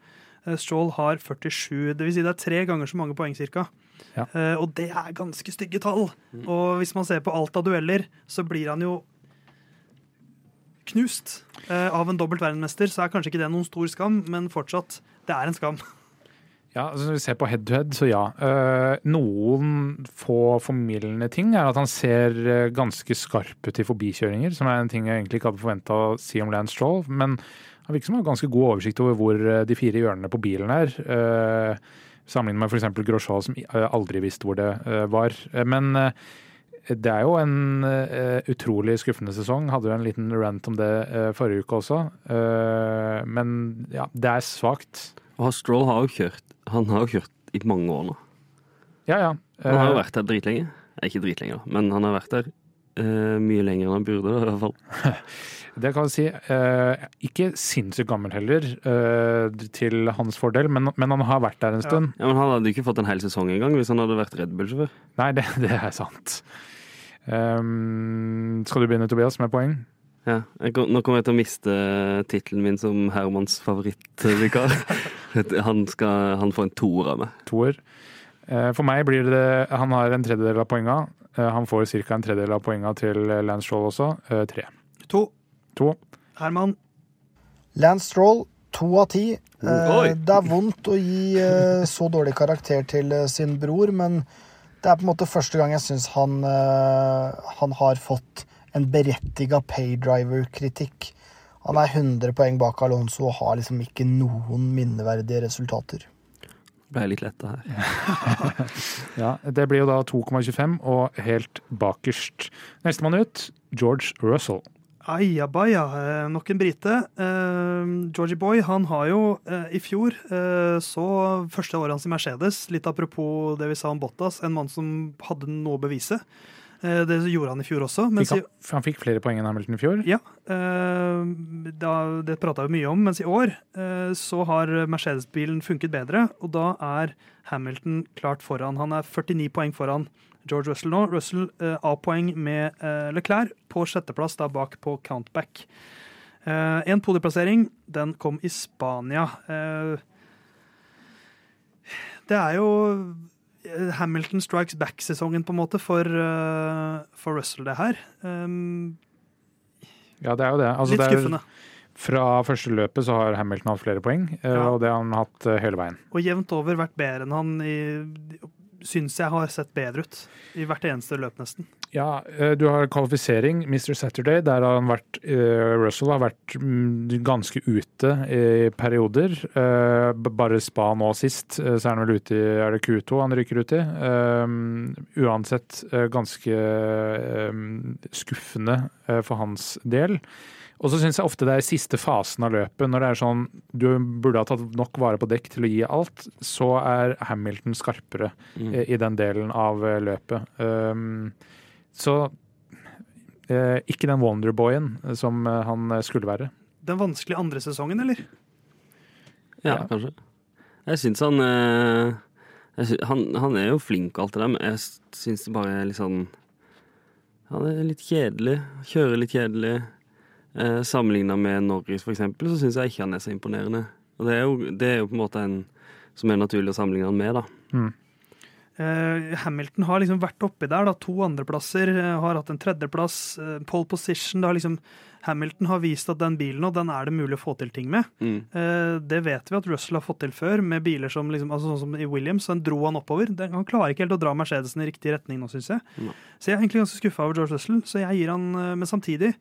Eh, Stroll har 47. Det vil si det er tre ganger så mange poeng cirka. Ja. Eh, og det er ganske stygge tall. Og hvis man ser på alt av dueller, så blir han jo knust eh, av en dobbelt verdensmester. Så er kanskje ikke det noen stor skam, men fortsatt, det er en skam. Ja, altså Når vi ser på head to head, så ja. Eh, noen få formildende ting er at han ser eh, ganske skarp ut i forbikjøringer, som er en ting jeg egentlig ikke hadde forventa å si om Lance Stroll. Men han virker som han har ganske god oversikt over hvor eh, de fire hjørnene på bilen er. Sammenlignet med f.eks. Grosjean, som aldri visste hvor det var. Men det er jo en uh, utrolig skuffende sesong. Hadde jo en liten rant om det uh, forrige uke også. Uh, men ja, det er svakt. Og Stroll har jo kjørt Han har jo kjørt i mange år nå. Ja, ja. Han har jo Eh, vært der dritlenge. Ikke dritlenge, men han har vært der uh, mye lenger enn han burde. i hvert fall. Det kan jeg si. Uh, ikke sinnssykt gammel heller, uh, til hans fordel, men, men han har vært der en stund. Ja, men Han hadde ikke fått en hel sesong engang hvis han hadde vært Red Bull-sjåfør. Nei, det, det er sant. Um, skal du begynne, Tobias, med poeng? Ja, jeg, kom- nå kommer jeg til å miste tittelen min som Hermans favorittvikar. han, skal, han får en toer av meg. Toer. Eh, for meg blir det Han har en tredjedel av poenga. Eh, han får ca. en tredjedel av poenga til Lance Stroll også. Eh, tre. To. To. Herman, Lance Stroll, to av ti. Eh, Oi. det er vondt å gi eh, så dårlig karakter til eh, sin bror, men det er på en måte første gang jeg syns han, eh, han har fått en berettiga paydriver-kritikk. Han er 100 poeng bak Alonso og har liksom ikke noen minneverdige resultater. Ble litt letta her. Ja, det blir jo da 2,25 og helt bakerst. Nestemann ut, George Russell. Aja baja, eh, nok en brite. Uh, Georgie Boy han har jo uh, i fjor uh, så første året hans i Mercedes, litt apropos det vi sa om Bottas, en mann som hadde noe å bevise. Eh, det gjorde han i fjor også. Fikk han, han fikk flere poeng enn Hamilton i fjor. ja, eh, da, det prata vi mye om, mens i år eh, så har Mercedes-bilen funket bedre, og da er Hamilton klart foran. Han er 49 poeng foran George Russell nå. Russell A-poeng med Leclerc på sjetteplass, da bak på countback. En podieplassering, den kom i Spania. Det er jo Hamilton strikes back-sesongen, på en måte, for, eh, for Russell, det her. Um, Ja, det er jo det. Altså, litt det skuffende. Fra første løpet så har Hamilton hatt flere poeng, eh, Ja. og det har han hatt eh, hele veien. Og jevnt over vært bedre enn han i Syns jeg har sett bedre ut i hvert eneste løp, nesten. Ja, eh, du har kvalifisering, Mr. Saturday. Der har han vært uh, Russell har vært mm, ganske ute i perioder. Uh, bare spa nå sist, så er han vel ute i Er det Q2 han ryker ut i? uansett ganske skuffende for hans del. Og så syns jeg ofte det er i siste fasen av løpet, når det er sånn du burde ha tatt nok vare på dekk til å gi alt, så er Hamilton skarpere mm. i den delen av løpet. Um, så eh, ikke den Wonderboyen som eh, han skulle være. Den vanskelige andre sesongen, eller? Ja, ja. kanskje. Jeg syns han, eh, jeg synes, han Han er jo flink og alt det der, men jeg syns det bare er litt sånn Han er litt kjedelig. Kjører litt kjedelig. Eh, Sammenligna med Norris, for eksempel, så syns jeg ikke han er så imponerende. Og det er jo, det er jo på en måte en som er naturlig å sammenligne han med, da. Mm. Uh, Hamilton har liksom vært oppi der. da, To andreplasser, uh, har hatt en tredjeplass. Uh, pole position. det har liksom, Hamilton har vist at den bilen og den er det mulig å få til ting med. Mm. det vet vi at Russell har fått til før, med biler som liksom, altså sånn som i Williams. Den dro han oppover. Den, han klarer ikke helt å dra Mercedesen i riktig retning nå, syns jeg. Mm. Så jeg er egentlig ganske skuffa over George Russell, så jeg gir han Men samtidig,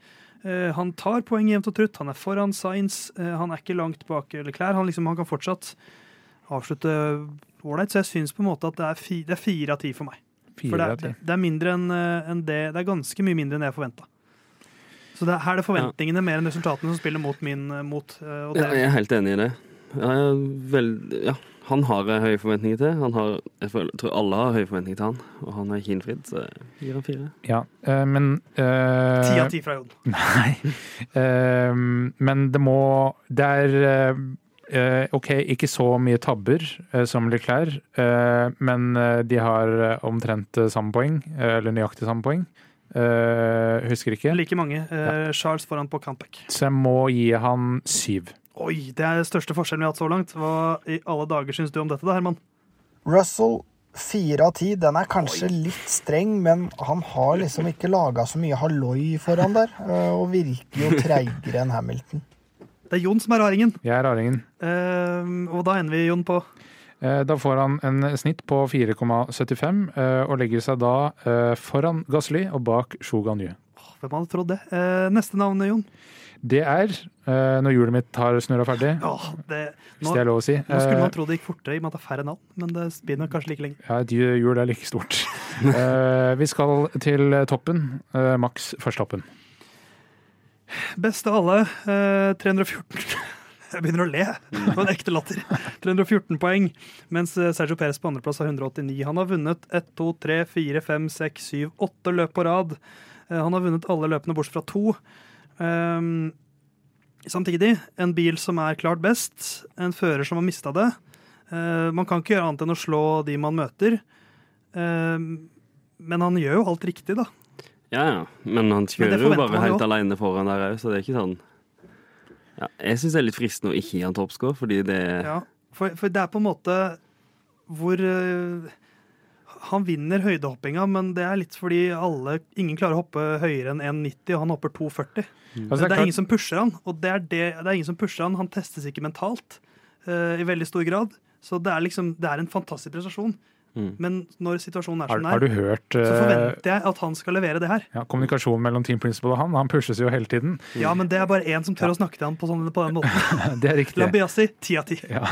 han tar poeng jevnt og trutt. Han er foran Science. han er ikke langt bak Leclerc. Han, liksom, han kan fortsatt avslutte ålreit. Så jeg syns på en måte at det er, fi, det er fire av ti for meg. For det det, det er mindre enn en det Det er ganske mye mindre enn jeg forventa. Så det, her er det forventningene ja. mer enn resultatene som spiller mot min mot. Uh, ja, jeg er helt enig i det. Ja, vel, ja, han har høye forventninger til. Har, jeg tror alle har høye forventninger til han, og han er ikke innfridd, så jeg gir han fire. Ja, men eh, Ti av ti fra Jon. Nei. men det må Det er Eh, OK, ikke så mye tabber eh, som Leclerc, eh, men de har omtrent samme poeng, eller nøyaktig samme poeng. husker ikke. Like mange. Ja. Charles foran på comeback. Så jeg må gi han syv. Oi, det er den største forskjellen vi har hatt så langt. Hva i alle dager syns du om dette, da, Herman? Russell fire av ti. Den er kanskje Oi. litt streng, men han har liksom ikke laga så mye halloi foran der. Og virker jo treigere enn Hamilton. Det er Jon som er raringen. Jeg er raringen. Uh, og da ender vi, Jon, på? Uh, da får han en snitt på 4,75 uh, og legger seg da foran Gasli og bak Shogan Yu. Hvem hadde trodd det? neste navn, Jon? Det er, når hjulet mitt har snurra ferdig, oh, det, nå, hvis det er lov å si Nå skulle man tro det gikk fortere i og med at det er færre navn, men det spinner kanskje like lenge. Ja, et hjul er like stort. vi skal til toppen. Max Verstappen. Best av alle, eh, 314 Jeg begynner å le. Det var en ekte latter. 314 poeng, mens eh, Sergio Perez på andreplass har 189. Han har vunnet 1, 2, 3, 4, 5, 6, 7, 8 løp på rad. Eh, han har vunnet alle løpene bortsett fra to. Um, samtidig, en bil som er klart best, en fører som har mista det. Uh, man kan ikke gjøre annet enn å slå de man møter. Uh, men han gjør jo alt riktig, da. Ja, ja. Men han kjører jo bare helt aleine alene foran der òg, så det er ikke sånn ja, Jeg syns det er litt fristende å ikke gi han toppscore, fordi det Ja, for, for, det er på en måte hvor uh, Han vinner høydehoppinga, men det er litt fordi alle Ingen klarer å hoppe høyere enn 1,90, og han hopper 2,40. Mm. Altså, det, er ingen som pusher han, og det er, det, det er ingen som pusher han. Han testes ikke mentalt uh, i veldig stor grad. Så det er liksom, det er en fantastisk prestasjon. Mm. Men når situasjonen er som den er, hørt, så eh, forventer jeg at han skal levere det her. Ja, Kommunikasjonen mellom Team Principal og han, han pushes jo hele tiden. Ja, men det er bare én som tør ja. å snakke til han på, sånn, på den måten. det er riktig. Lambiasi, ti av ti. Ja.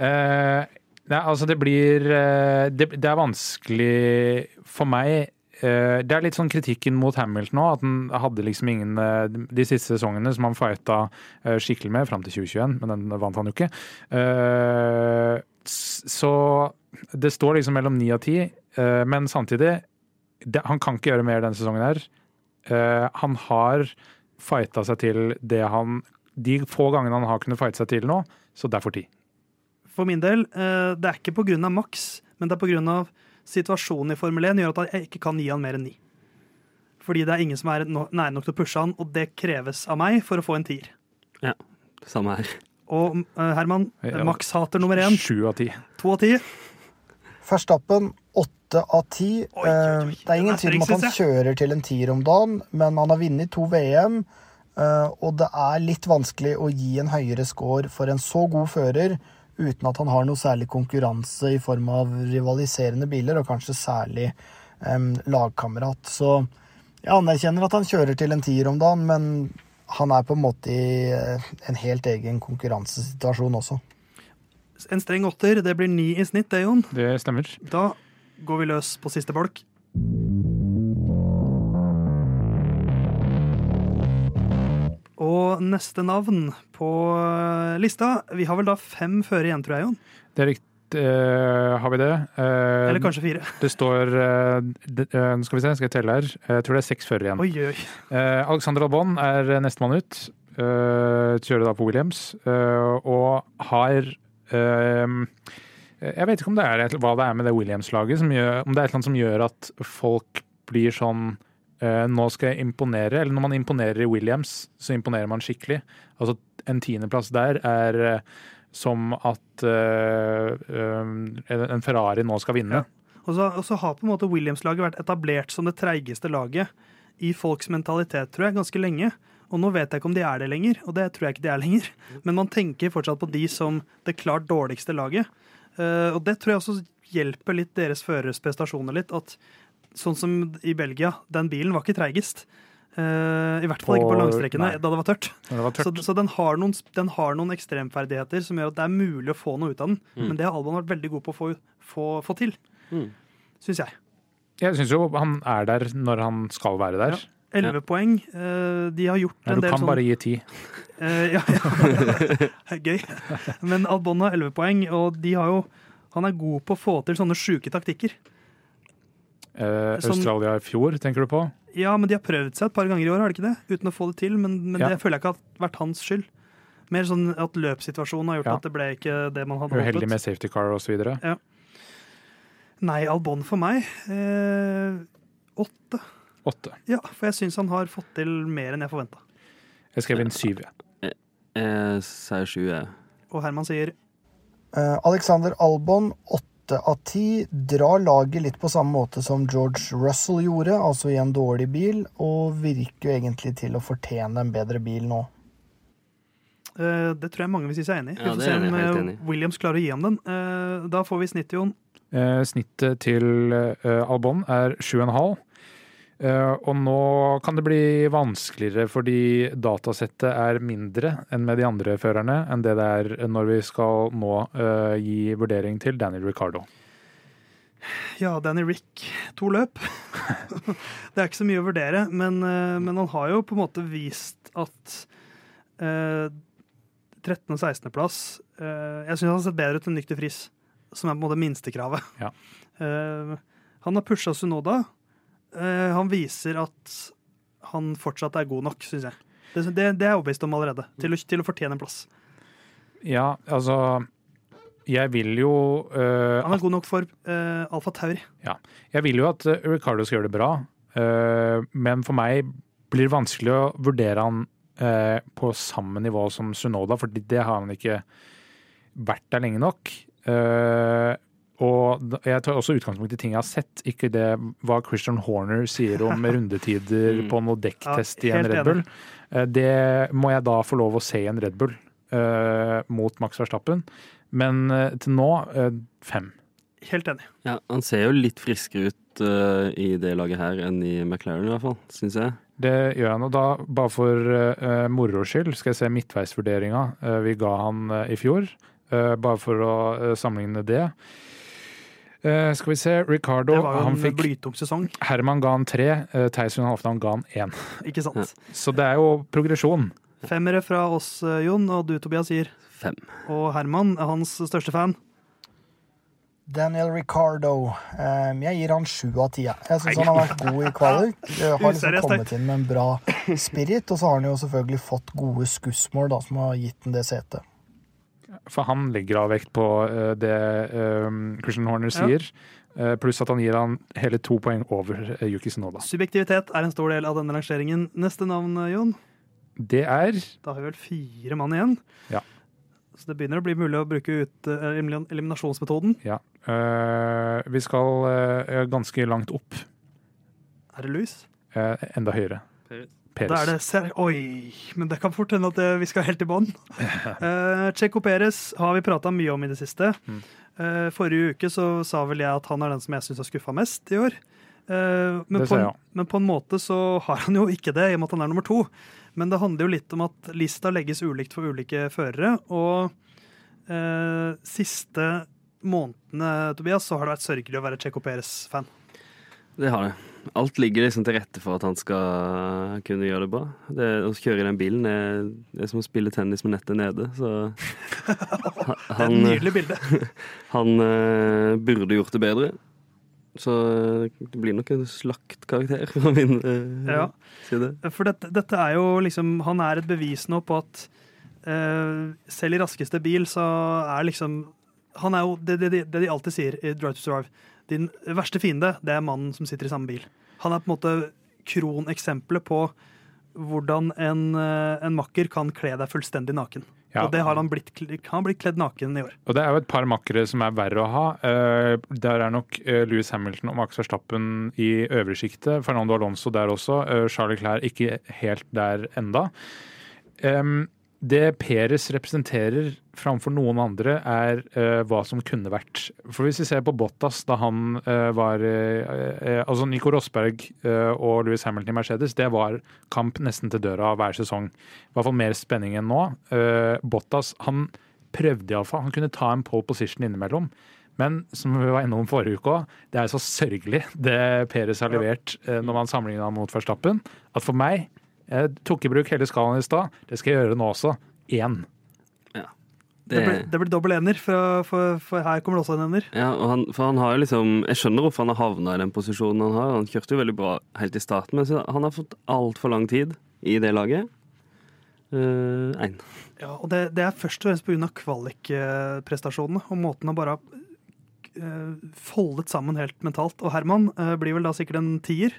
Uh, nei, altså det blir uh, det, det, er vanskelig for meg Det er litt sånn kritikken mot Hamilton nå, at han hadde liksom ingen De siste sesongene som han fighta skikkelig med, fram til 2021, men den vant han jo ikke. så det står liksom mellom ni og ti, eh, men samtidig Han kan ikke gjøre mer denne sesongen her. Eh, han har fighta seg til det han De få gangene han har kunnet fighte seg til nå, så derfor ti. For min del, eh, det er ikke pga. Max, men det er pga. Situasjonen i Formel 1 gjør at jeg ikke kan gi han mer enn ni. Fordi det er ingen som er nære nok til å pushe han, og det kreves av meg for å få en tier. Ja, det samme her. Og Herman, Max-hater nummer én. Sju av ti. To av ti. Verstappen åtte av ti. Eh, det er ingen tvil om at han kjører til en tier om dagen, men han har vunnet to VM. Eh, og det er litt vanskelig å gi en høyere score for en så god fører uten at han har noe særlig konkurranse i form av rivaliserende biler, og kanskje særlig em, lagkamerat. Så jeg anerkjenner at han kjører til en tier om dagen, men han er på en måte i eh, en helt egen konkurransesituasjon også. En streng åtter, det blir ni i snitt, det, Jon. Det stemmer. Da går vi løs på siste bolk. Og neste navn på eh, lista Vi har vel da fem føre igjen, tror jeg, Jon. Det er riktig. Uh, har vi det? Uh, Eller kanskje fire. Det står uh, det, eh, Skal vi se, skal jeg telle her. Jeg tror det er seks førere igjen. Oi, oi. Eh, Alexander Albon er nestemann ut. Eh, kjører da på Williams. eh, og har eh, Jeg vet ikke om det er hva det er med det Williams-laget, om det er noe som gjør at folk blir sånn eh, Nå skal jeg imponere. Eller når man imponerer i Williams, så imponerer man skikkelig. Altså En tiendeplass der er eh, som at eh, eh, en Ferrari nå skal vinne. Og så, og så har på en måte Williams-laget vært etablert som det treigeste laget i folks mentalitet, tror jeg, ganske lenge. Og nå vet jeg ikke om de er det lenger, og det tror jeg ikke de er lenger. Men man tenker fortsatt på de som det klart dårligste laget. Eh, og det tror jeg også hjelper litt deres føreres prestasjoner litt. At sånn som i Belgia, den bilen var ikke treigest. Uh, I hvert fall ikke på langstrekkene nei. da det var tørt. Det var Så, tørt. så den, har noen, den har noen ekstremferdigheter som gjør at det er mulig å få noe ut av den. Mm. Men det har Albon vært veldig god på å få, få, få til, Mm. syns jeg. Jeg syns jo han er der når han skal være der. Elleve poeng. eh, de har gjort ja, en du kan sånn bare gi ti. eh, ja, ja. Gøy. Men Albon har elleve poeng, og de har jo han er god på å få til sånne sjuke taktikker. Eh, Sånn- Australia i fjor, tenker du på? Ja, men de har prøvd seg et par ganger i år, har de ikke det? Uten å få det til, men, men Ja. det føler jeg ikke har vært hans skyld. Mer sånn at løpssituasjonen har gjort Ja. at det ble ikke det man hadde Uheldig håpet. med safety car osv. Nei, Albon for meg. Eh, åtte. Åtte. Ja, for jeg syns han har fått til mer enn jeg forventa. Jeg skrev inn syv. ja. Jeg sier sju, jeg. Og Herman sier Eh, Alexander Albon, åtte av ti, drar laget litt på samme måte som George Russell gjorde, altså i en dårlig bil, og virker jo egentlig til å fortjene en bedre bil nå. eh, Det tror jeg mange vil si seg enig i. Vi får se om eh. Williams klarer å gi ham den. Eh, Da får vi snitt, Jon. Eh, snittet til Albon er sju og. Eh, og nå kan det bli vanskeligere fordi datasettet er mindre enn med de andre førerne enn det det er når vi skal nå eh, gi vurdering til Daniel Ricardo. Ja, Danny Rick, to løp. det er ikke så mye å vurdere, men, eh, men han har jo på en måte vist at eh, 13. og 16.-plass eh, Jeg syns han har sett bedre ut enn Nykter Friis, som er på en måte minstekravet. Ja. Eh, han har pusha Sunoda. Eh, han viser at han fortsatt er god nok, syns jeg. Det, det, det er jeg overbevist om allerede, til å, til å fortjene en plass. Ja, altså Jeg vil jo uh, Han er god nok for uh, Alfa Tauri. Jeg vil jo at uh, Ricardo skal gjøre det bra, uh, men for meg blir det vanskelig å vurdere han eh, på samme nivå som Sunoda, for det har han ikke vært der lenge nok. Og jeg tar også utgangspunkt i ting jeg har sett, ikke det hva Christian Horner sier om rundetider Mm. på noe dekktest i en Red Bull. Eh, Det må jeg da få lov å se i en Red Bull uh, mot Max Verstappen. Men uh, til nå uh, fem. Helt enig. Ja, Han ser jo litt friskere ut i det laget her enn i McLaren, i hvert fall, syns jeg. Det gjør han. Og da, bare for uh, moro skyld, skal jeg se midtveisvurderinga vi ga han i fjor. Eh, bare for å sammenligne det. Eh, skal vi se, Ricardo Det var jo han en blytung sesong, Herman ga han tre, uh, Theis Halvdan ga han én. ikke sant? Så det er jo progresjon. Femmere fra oss, eh, Jon, og du, Tobias, sier. Fem. Og Herman er hans største fan. Daniel Ricardo, eh, jeg gir han sju av ti. jeg. Syns han har vært god i kvalik. Har liksom kommet inn med en bra spirit, og så har han jo selvfølgelig fått gode skussmål da, som har gitt han det setet. For han legger av vekt på eh, det eh, Christian Horner Ja. sier. eh, pluss at han gir han hele to poeng over uh, Yuki Sinoda. Subjektivitet er en stor del av denne rangeringen. Neste navn, Jon? Det er Da har vi vel fire mann igjen. Ja. Så det begynner å bli mulig å bruke ut eliminasjonsmetoden. Ja. Uh, vi skal uh, ganske langt opp. Er det lus? Uh, enda høyere. Perez. Peres. Da er det ser Oi! Men det kan fort hende at vi skal helt i bånn. Uh, Checo Perez har vi prata mye om i det siste. Mm. Uh, forrige uke så sa vel jeg at han er den som jeg syns har skuffa mest i år. Uh, men, på en, men på en måte så har han jo ikke det, i og med at han er nummer to. Men det handler jo litt om at lista legges ulikt for ulike førere. Og uh, siste månedene Tobias, så har det vært sørgelig å være Checo Perez-fan. Det har det. Alt ligger liksom til rette for at han skal kunne gjøre det bra. Det, å kjøre i den bilen er, det er som å spille tennis med nettet nede, så Det er et nydelig bilde. han uh, burde gjort det bedre. Så eh, det blir nok en slaktkarakter fra min uh, Ja. side. For dette, dette er jo liksom Han er et bevis nå på at uh, selv i raskeste bil så er liksom Han er jo det, det, det de alltid sier i Drive to Survive. Din verste fiende, det er mannen som sitter i samme bil. Han er på en måte kroneksempelet på hvordan en, eh, en makker kan kle deg fullstendig naken. Ja. Og det har han blitt, han blitt kledd naken i år. Og det er jo et par makkere som er verre å ha. Eh, der er nok eh, Louis Hamilton og Max Verstappen i øvre sjiktet. Fernando Alonso der også. Charlie Leclerc ikke helt der enda. Em, det Peres representerer framfor noen andre, er uh, hva som kunne vært. For hvis vi ser på Bottas da han uh, var uh, Altså Nico Rosberg og Louis Hamilton i Mercedes, det var kamp nesten til døra hver sesong. I hvert fall mer spenning enn nå. Bottas han prøvde iallfall. Han kunne ta en pole position innimellom. Men som vi var innom forrige uke òg, det er så sørgelig det Peres har levert når man sammenligner ham mot Verstappen, at for meg jeg tok i bruk hele skalaen i stad. Det skal jeg gjøre nå også. Én. Det, Det, blir, det blir dobbel ener, for, for, for her kommer det også en ener. ja, og han, for han har jo liksom Jeg skjønner hvorfor han har havna i den posisjonen han har. Han kjørte jo veldig bra helt i starten, men han har fått altfor lang tid i det laget. Uh. Ja, og det, det er først og fremst pga. kvalikprestasjonene og måten han bare har eh, foldet sammen helt mentalt. Og Herman uh, blir vel da sikkert en tier.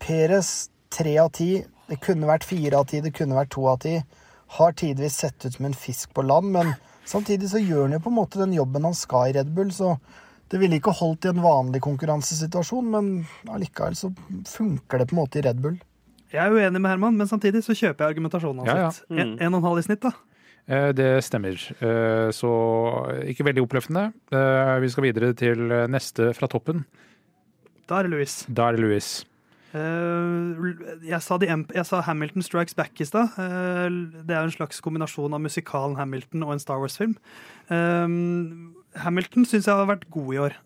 Peres tre av ti. Det kunne vært fire av ti, det kunne vært to av ti. Har tidvis sett ut som en fisk på land, men samtidig så gjør han jo på en måte den jobben han skal i Red Bull, så det ville ikke holdt i en vanlig konkurransesituasjon, men allikevel så funker det på en måte i Red Bull. Jeg er uenig med Herman, men samtidig så kjøper jeg argumentasjonen hans Ja, ja. Mm. En, en og en halv i snitt, da. Eh, Det stemmer. Eh, Så ikke veldig oppløftende. Eh, Vi skal videre til neste fra toppen. Da er det Louis. Da er det Louis. Eh, jeg, sa jeg sa Hamilton Strikes Back i stad. Eh, det er en slags kombinasjon av musikalen Hamilton og en Star Wars-film. Eh, Hamilton syns jeg har vært god i år.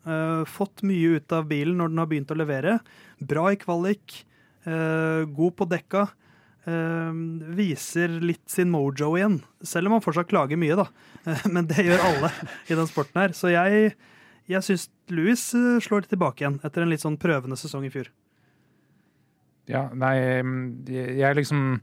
Fått mye ut av bilen når den har begynt å levere. Bra i kvalik. god på dekka. viser litt sin mojo igjen. Selv om han fortsatt klager mye, da. Men det gjør alle i den sporten her. Så jeg, jeg syns Louis slår slår tilbake igjen etter en litt sånn prøvende sesong i fjor. Ja, nei, mm, jeg liksom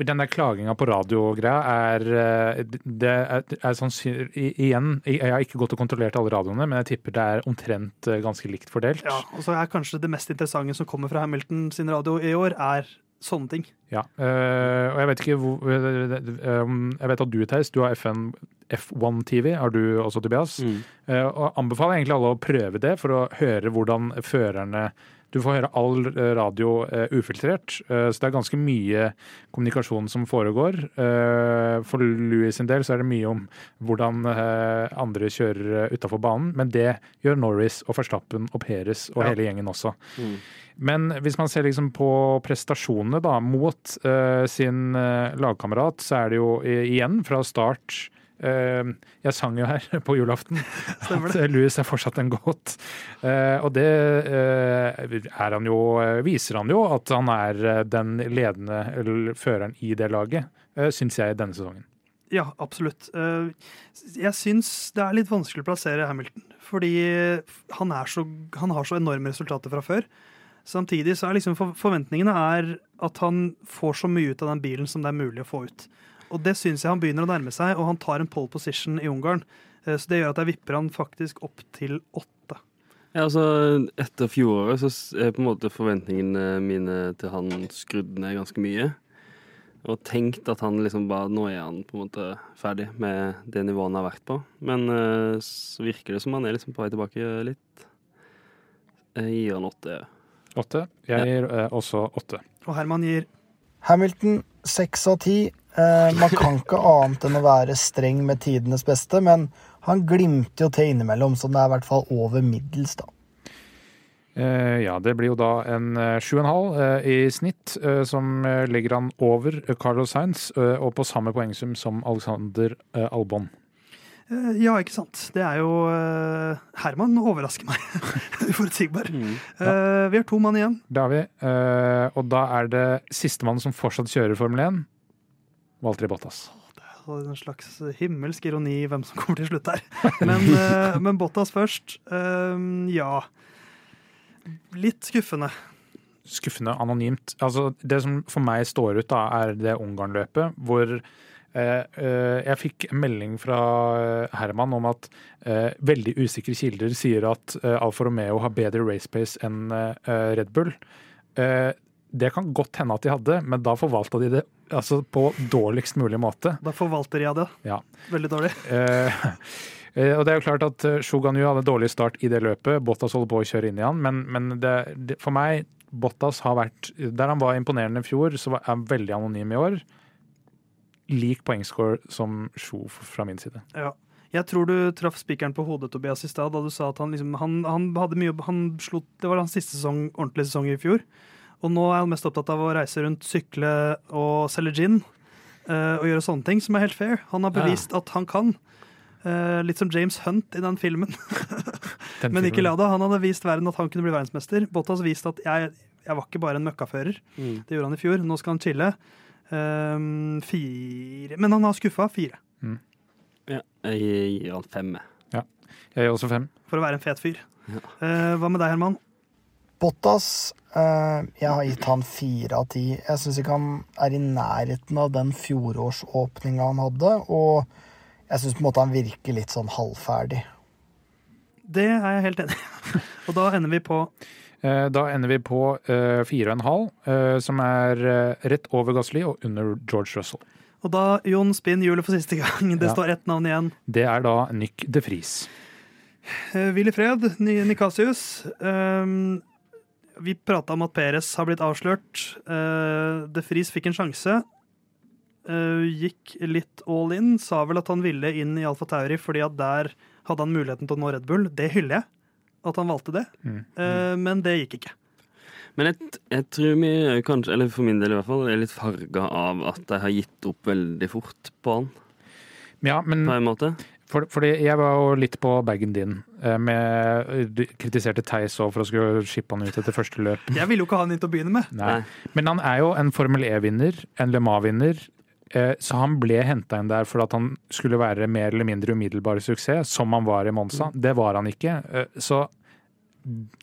Den der klaginga på radio-greia er eh, Det er, er sannsynlig Igjen, jeg har ikke gått og kontrollert alle radioene, men jeg tipper det er omtrent eh, ganske likt fordelt. Ja, og så er kanskje det mest interessante som kommer fra Hamilton sin radio i år, er sånne ting. Ja, øh, og jeg vet ikke hvor øh, um, Jeg vet at du, Theis, du har FN, F1 TV. Har du også, Tobias? Mm. Eh, og anbefaler egentlig alle å prøve det, for å høre hvordan førerne Du får høre all radio uh, ufiltrert, Uh, så det er ganske mye kommunikasjon som foregår. Eh, for Louis sin del så er det mye om hvordan andre kjører utafor banen, men det gjør Norris og Verstappen og Peres og Ja. hele gjengen også. Mm. Men hvis man ser liksom på prestasjonene da, mot sin lagkamerat, så er det jo igjen fra start Jeg sang jo her på julaften at eh, Louis er fortsatt en goat. Eh, og det eh, er han jo, eh, viser han jo at han er eh, den ledende eller føreren i det laget, syns jeg, denne sesongen. Ja, absolutt. Eh, Jeg syns det er litt vanskelig å plassere Hamilton, fordi han, er så, han har så enorme resultater fra før. Samtidig så er liksom forventningene er at han får så mye ut av den bilen som det er mulig å få ut. Og det syns jeg han begynner å nærme seg, og han tar en pole position i Ungarn. Eh, Så det gjør at jeg vipper han faktisk opp til åtte. Ja, altså, etter fjoråret så er på en måte forventningene mine til han skrudd ned ganske mye. Og tenkt at han liksom bare Nå er han på en måte ferdig med det nivået han har vært på. Men eh, så virker det som han er liksom på vei tilbake litt. Jeg gir han åtte. Åtte. Jeg gir eh, også åtte. Og Herman gir Hamilton seks av ti. Eh, man kan ikke annet enn å være streng med tidenes beste, men han glimter jo til innimellom, så det er i hvert fall over middels, da. Eh, ja, det blir jo da en eh, 7,5 halv i snitt, eh, som eh, legger han over eh, Carlos Sainz, eh, og på samme poengsum som Alexander eh, Albon. Eh, Ja, ikke sant. Det er jo eh, Herman overrasker meg. Uforutsigbar. Mm. Eh, Vi har to mann igjen. Det har vi. eh, og da er det sistemann som fortsatt kjører Formel 1, Valtteri Bottas. Det er En slags himmelsk ironi i hvem som kommer til slutt her. Men, eh, men Bottas først. Eh, Ja. Litt skuffende. skuffende anonymt. Altså, det som for meg står ut, da, er det Ungarn-løpet, hvor eh, eh, jeg fikk en melding fra Herman om at eh, veldig usikre kilder sier at Alfa Romeo har bedre race pace enn Red Bull. Det kan godt hende at de hadde, men da forvalta de det altså, på dårligst mulig måte. Da forvalter de det Ja. veldig dårlig. Eh, eh, og det er jo klart at eh, hadde en dårlig start i det løpet. Bottas holder på å kjøre inn i han, men, men det, det, for meg Bottas har vært Der han var imponerende i fjor, så er han veldig anonym i år. Lik poengscore som Sjo fra min side. Ja. Jeg tror du traff spikeren på hodet Tobias, i stad da du sa at han, liksom, han, han hadde mye han slo, Det var hans siste sesong, ordentlige sesong i fjor. Og nå er han mest opptatt av å reise rundt, sykle og selge gin. eh, og gjøre sånne ting, som er helt fair. Han har Ja. bevist at han kan. Eh, litt som James Hunt i den filmen. Den Men ikke la det. Han hadde vist verden at han kunne bli verdensmester. Bottas viste at jeg, jeg var ikke bare en møkkafører. Mm. Det gjorde han i fjor. Nå skal han chille. Um, fire Men han har skuffa fire, Ja, jeg gir han fem. Ja. Jeg gir også fem. for å være en fet fyr. Ja. Uh, hva med deg, Herman? Bottas, eh, jeg har gitt han fire av ti. Jeg syns ikke han er i nærheten av den fjorårsåpninga han hadde, og jeg syns på en måte han virker litt sånn halvferdig. Det er jeg helt enig i. Og da ender vi på Eh, Da ender vi på eh, fire og en halv, eh, som er eh, rett over Gasli og under George Russell. Og da, Jon, spinn hjulet for siste gang. Det Ja. står ett navn igjen. Det er da Nyck de Vries. Uh, Hvil i fred, Ni- Nikasius. Ehm, vi prata om at Peres har blitt avslørt. Uh, De Fries fikk en sjanse. Eh, gikk litt all in. Sa vel at han ville inn i Alfa Tauri fordi at der hadde han muligheten til å nå Red Bull. Det hyller jeg, at han valgte det. Mm. Eh, men det gikk ikke. Men jeg, jeg tror vi kanskje, eller for min del i hvert fall, er litt farga av at de har gitt opp veldig fort på han, Ja, men på en måte. For, fordi jeg var jo litt på bagen din. eh, Med, du kritiserte Theis òg for å skulle shippe han ut etter første løp. Jeg ville jo ikke ha han inn til å begynne med. Nei. Men han er jo en Formel E-vinner, en Le Mans-vinner. eh, Så han ble henta inn der for at han skulle være mer eller mindre umiddelbar suksess, som han var i Monza. Det var han ikke. Eh, Så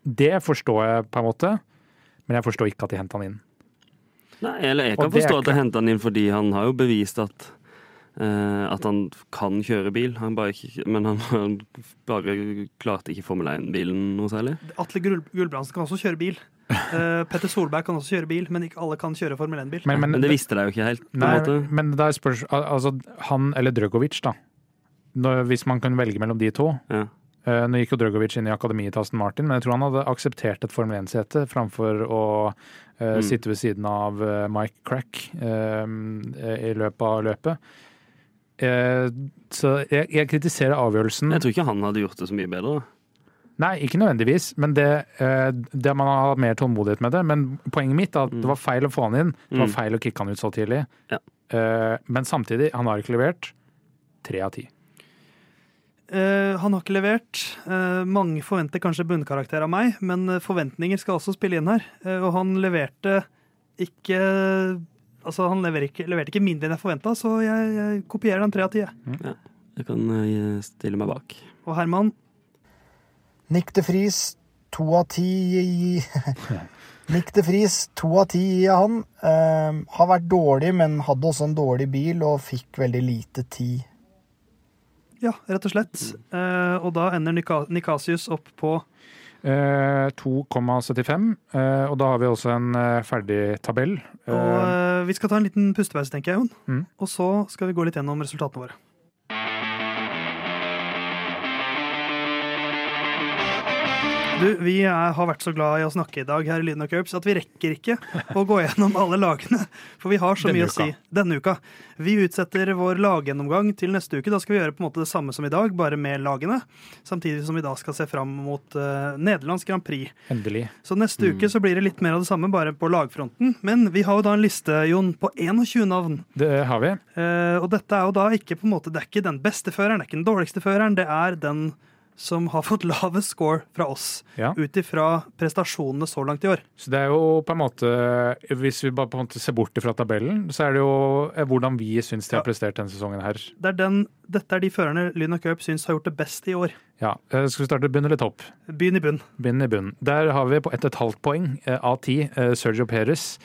det forstår jeg på en måte, men jeg forstår ikke at de henta han inn. Nei, eller jeg kan forstå at de henta han inn fordi han har jo bevist at at han kan kjøre bil, han bare ikke, men han, han bare klarte ikke Formel 1-bilen noe særlig. Atle Gul Gulbrandsen kan også kjøre bil. Uh, Petter Solberg kan også kjøre bil, men ikke alle kan kjøre Formel 1-bil. Men, Men, det visste de jo ikke helt. på Nei, måte. men det er spørs, altså, han eller Drøgovic, da. Når, hvis man kan velge mellom de to. Ja. Uh, Nå gikk jo Drøgovic inn i akademiet til Aston Martin, men jeg tror han hadde akseptert et Formel 1-sete framfor å uh, Mm. sitte ved siden av eh, Mike Crack eh, i løpet av løpet. Eh, så jeg, jeg kritiserer avgjørelsen. Jeg tror ikke han hadde gjort det så mye bedre. da. Nei, ikke nødvendigvis, men det, eh, det man har hatt mer tålmodighet med det. Men poenget mitt er at det var feil å få han inn. Det var Mm. feil å kicke han ut så tidlig. Ja. Eh, men samtidig, han har ikke levert. Tre av ti. Eh, han har ikke levert. Uh, mange forventer kanskje bunnkarakter av meg, men forventninger skal også spille inn her. Uh, og han leverte ikke Altså, han leverer ikke, leverte ikke mindre enn jeg forventa, så jeg, jeg kopierer den tre av ti. jeg. Jeg kan eh, stille meg bak. Og Herman, Nick de Vries, to av ti Nick de Vries, to av ti i han. Eh, har vært dårlig, men hadde også en dårlig bil og fikk veldig lite tid. ja, rett og slett. Eh, og da ender Nikasius opp på Eh, 2,75. Eh, og da har vi også en eh, ferdig tabell. Og vi skal ta en liten pustepause, tenker jeg, Jon. Mm. Og så skal vi gå litt gjennom resultatene våre. Du, Vi er, har vært så glad i å snakke i dag her i Lyden og Curbs at vi rekker ikke å gå gjennom alle lagene. For vi har så Denne mye å si denne uka. Vi utsetter vår laggjennomgang til neste uke. Da skal vi gjøre på en måte det samme som i dag, bare med lagene. Samtidig som vi da skal se fram mot uh, Nederlands Grand Prix. Endelig. Så neste uke så blir det litt mer av det samme, bare på lagfronten. Men vi har jo da en liste, Jon, på 21 navn. Det har vi. Uh, og dette er jo da ikke på en måte, det er ikke den beste føreren, det er ikke den dårligste føreren, det er den som har fått lavest score fra oss, Ja. ut ifra prestasjonene så langt i år. Så det er jo på en måte Hvis vi bare på en måte ser bort fra tabellen, så er det jo eh, hvordan vi syns de har prestert denne sesongen her. Det er den, dette er de førerne Lyn og Cup syns har gjort det best i år. Ja, eh, Skal vi starte bunn eller topp? Begynn i bunn. Begynn i bunn. Der har vi på 1,5 poeng eh, av 10 eh, Sergio Perez.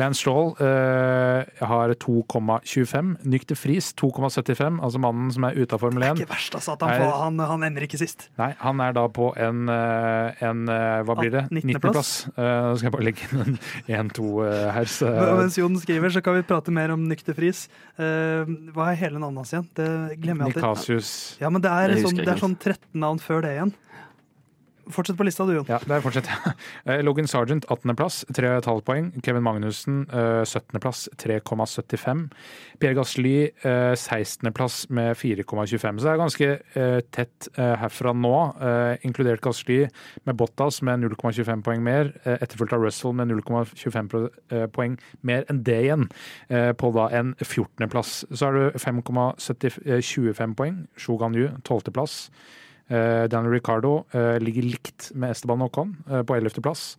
Lance Stroll eh, har 2,25. Nykter Friis 2,75, altså mannen som er ute av Formel 1. Det er Ikke verst, altså, at han, er, får, han, han ender ikke sist. Nei, han er da på en, eh, en eh, hva blir det? 19. plass. 19. plass. Eh, Nå skal jeg bare legge inn en 1-2 her. Så, Mens Jon skriver, så kan vi prate mer om Nykter Friis. Eh, hva er hele navnet hans igjen? Det glemmer jeg alltid. Nikasius Ja, men det er, Det sånn, det er sånn 13 navn før det igjen. Fortsett på lista du, Jon. Ja, der fortsetter jeg. Eh, Logan Sargent 18.-plass, 3,5 poeng. Kevin Magnussen eh, 17.-plass, 3,75. Pierre Gasly eh, 16.-plass med 4,25. Så det er ganske eh, tett eh, herfra nå, eh, inkludert Gasly med Bottas med 0,25 poeng mer, eh, etterfulgt av Russell med 0,25 eh, poeng mer enn det igjen, eh, på da en 14.-plass. Så er du 5,25 poeng. Shogan Yu 12.-plass. Eh, Daniel Ricardo eh, ligger likt med Esteban Ocon eh, på 11. plass.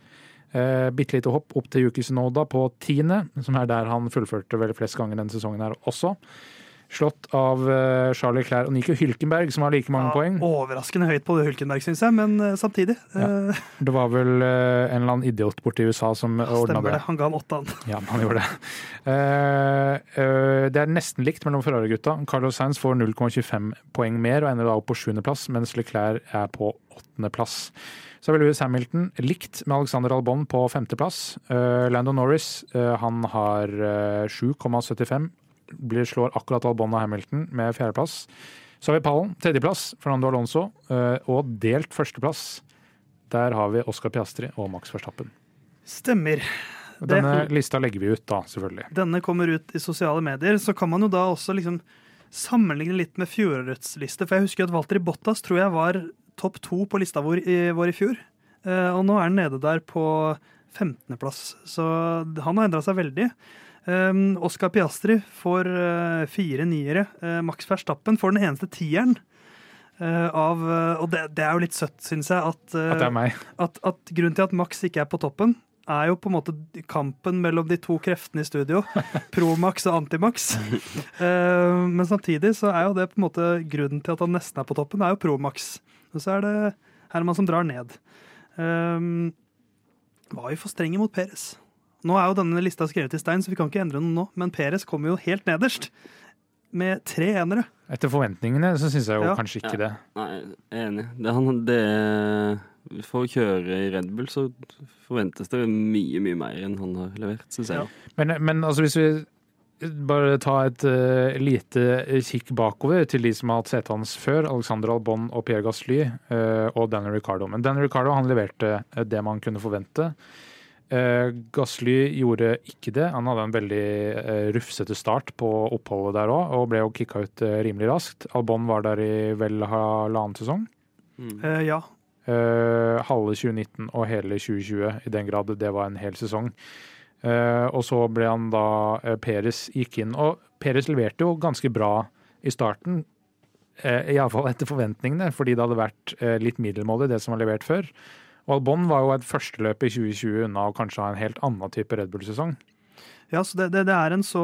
Eh, Bitte lite hopp opp til Yuki Tsunoda på 10., som er der han fullførte vel flest ganger denne sesongen her også. Slått av eh, Charlie Clair og Nico Hylkenberg, som har like mange poeng. Overraskende høyt på det Hylkenberg, syns jeg, men eh, samtidig. ja. Det var vel eh, en eller annen idiot borte i USA som ordna stemmer det. Han ga han åtte, han. Ja, han gjorde det. Eh, eh, det er nesten likt mellom Ferrari-gutta. Carlos Sainz får 0,25 poeng mer og ender da opp på sjuendeplass, mens Leclerc er på åttendeplass. Så er vel Lewis Hamilton likt med Alexander Albon på femteplass. Uh, Lando Norris uh, han har eh, 7,75. Blir slår akkurat Albon og Hamilton med fjerdeplass. Så har vi pallen, tredjeplass, Fernando Alonso, eh, og delt førsteplass. Der har vi Oscar Piastri og Max Verstappen. Stemmer. Det- Denne lista legger vi ut, da, selvfølgelig. Denne kommer ut i sosiale medier, så kan man jo da også liksom sammenligne litt med fjorårets liste. For jeg husker at Walter Bottas tror jeg var topp to på lista vår i, vår i fjor. Eh, og nå er han nede der på 15.-plass, så han har endra seg veldig. Um, Oscar Piastri får uh, fire niere. Uh, Max Verstappen får den eneste tieren. Uh, av, og det, det er jo litt søtt, syns jeg, at, At det er meg. at, at grunnen til at Max ikke er på toppen, er jo på en måte kampen mellom de to kreftene i studio. Pro-Max og Anti-Max. Men samtidig så er jo det på en måte grunnen til at han nesten er på toppen, er jo Pro-Max. Og så er det Herman som drar ned. Um, var jo for strenge mot Peres? Nå er jo denne lista skrevet i stein, så vi kan ikke endre den nå. Men Peres kommer jo helt nederst, med tre enere. Etter forventningene så syns jeg jo Ja. kanskje ikke Ja. det. Nei, jeg er enig. Det, han, det er, For å kjøre i Red Bull så forventes det mye, mye mer enn han har levert, syns jeg. Ja. Men, men altså hvis vi bare tar et uh, lite kikk bakover til de som har hatt setet hans før, Alexander Albon og Pierre Gasly uh, og Daniel Ricardo. Men Daniel Ricardo han leverte eh, det man kunne forvente. Uh, Gasly gjorde ikke det. Han hadde en veldig eh, rufsete start på oppholdet der òg, og ble jo kicka ut eh, rimelig raskt. Albon var der i vel halvannen sesong. Mm. Eh, ja. Eh, halve 2019 og hele 2020, i den grad det var en hel sesong. Eh, og så ble han da uh, Peres gikk inn, og Peres leverte jo ganske bra i starten. Uh, Iallfall etter forventningene, fordi det hadde vært eh, litt middelmådig, det som var levert før. Og Albon var jo et førsteløp i 2020 unna å kanskje ha en helt annen type Red Bull-sesong. Ja, så det, det, det er en så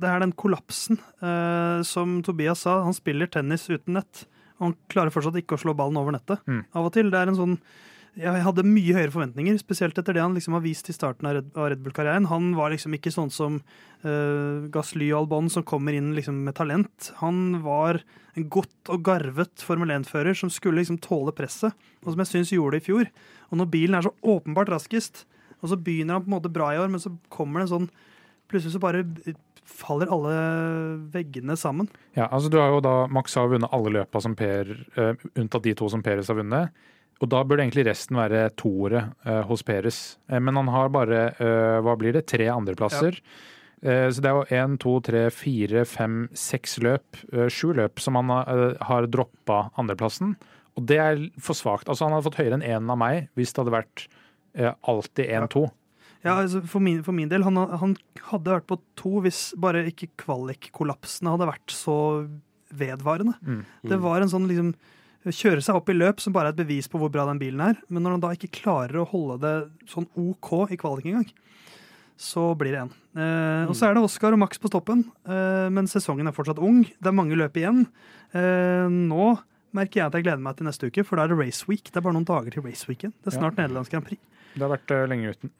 Det er den kollapsen eh, som Tobias sa. Han spiller tennis uten nett. Og han klarer fortsatt ikke å slå ballen over nettet. Mm. Av og til. Det er en sånn Jeg hadde mye høyere forventninger, spesielt etter det han liksom har vist i starten av Red, Bull-karrieren. Han var liksom ikke sånn som uh, Gasly og Albon, som kommer inn liksom med talent. Han var en godt og garvet Formel 1-fører som skulle liksom tåle presset, og som jeg syns gjorde det i fjor. Og når bilen er så åpenbart raskest, og så begynner han på en måte bra i år, men så kommer det en sånn Plutselig så bare faller alle veggene sammen. Ja, altså du har jo da Max har vunnet alle løpa som Per, uh, unntatt de to som Peres har vunnet. Og da burde egentlig resten være toere eh, hos Peres. Eh, men han har bare, eh, hva blir det, tre andreplasser. Ja. Så det er jo én, to, tre, fire, fem, seks løp, sju løp, som han har droppa andreplassen. Og det er for svakt. Altså, han hadde fått høyere enn én av meg hvis det hadde vært alltid 1-2. Ja, altså for, min, for, min, del, han, han, hadde vært på to hvis bare ikke kvalikkollapsene hadde vært så vedvarende. Mm. Mm. Det var en sånn liksom Kjøre seg opp i løp som bare er et bevis på hvor bra den bilen er. Men når han da ikke klarer å holde det sånn OK i kvalik engang, så blir det én. Eh. Og så er det Oscar og Max på stoppen, eh, men sesongen er fortsatt ung. Det er mange løp igjen. Eh, nå merker jeg at jeg gleder meg til neste uke, for da er det race week. Det er bare noen dager til race weekend. Det er snart ja. Nederlands Grand Prix. Det har vært uh, lenge uten.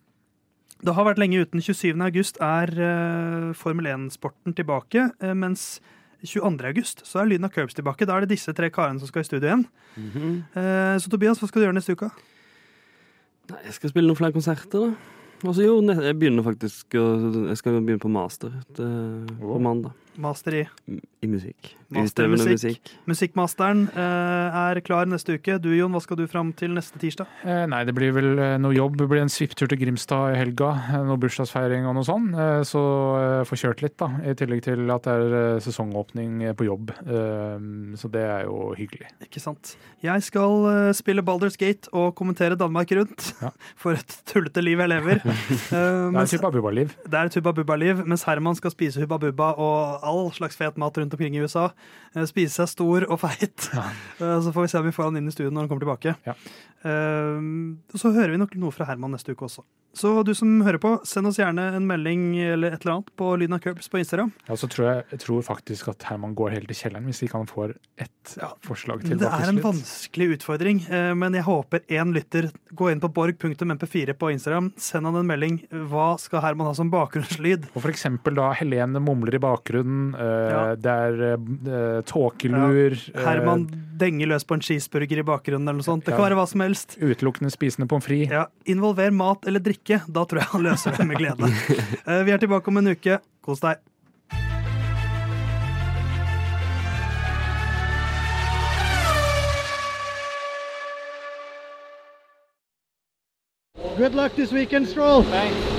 Det har vært lenge uten. 27. august er uh, Formel 1-sporten tilbake, uh, mens 22. august så er Lyden av Curbs tilbake. Da er det disse tre karene som skal i studio igjen. Mm -hmm. så Tobias, hva skal du gjøre neste uke? Nei, Jeg skal spille noen flere konserter, da. Altså jo, jeg begynner faktisk Jeg skal begynne på master til, på mandag. Master i? I musikk. Utøvende musikk. musikk. Musikkmasteren eh, er klar neste uke. Du Jon, hva skal du fram til neste tirsdag? Eh, nei, det blir vel eh, noe jobb. Det blir en svipptur til Grimstad i helga. Noe bursdagsfeiring og noe sånn. Eh, så eh, få kjørt litt, da. I tillegg til at det er sesongåpning på jobb. så det er jo hyggelig. Ikke sant. Jeg skal spille Balders Gate og kommentere Danmark rundt. Ja. For et tullete liv jeg lever. det er et Hubba Bubba-liv. Det er et Hubba Bubba-liv, mens Herman skal spise Hubba Bubba og all slags fet mat rundt omkring i USA. Eh, spise seg stor og feit. Ja. Eh, så får vi se om vi får han inn i studio når han kommer tilbake. Ja. Uh, så hører vi nok noe fra Herman neste uke også. Så du som hører på, send oss gjerne en melding eller et eller annet på Lyden av Curbs på Instagram. Ja, så tror jeg, jeg tror faktisk at Herman går helt til kjelleren hvis ikke han får ett ja, forslag til. Det er en vanskelig utfordring, uh, men jeg håper én lytter går inn på borg.mp4 på Instagram, send han en melding. Hva skal Herman ha som bakgrunnslyd? Og for eksempel da Helene mumler i bakgrunnen, uh, ja. det er tåkelur Herman denger løs på en cheeseburger i bakgrunnen eller noe sånt. Det kan være hva som helst. Utelukkende spisende pommes frites. Ja, Involver mat eller drikke. Da tror jeg han løser det med glede. Eh, vi er tilbake om en uke. Kos deg. Good luck this weekend, Stroll. Thanks.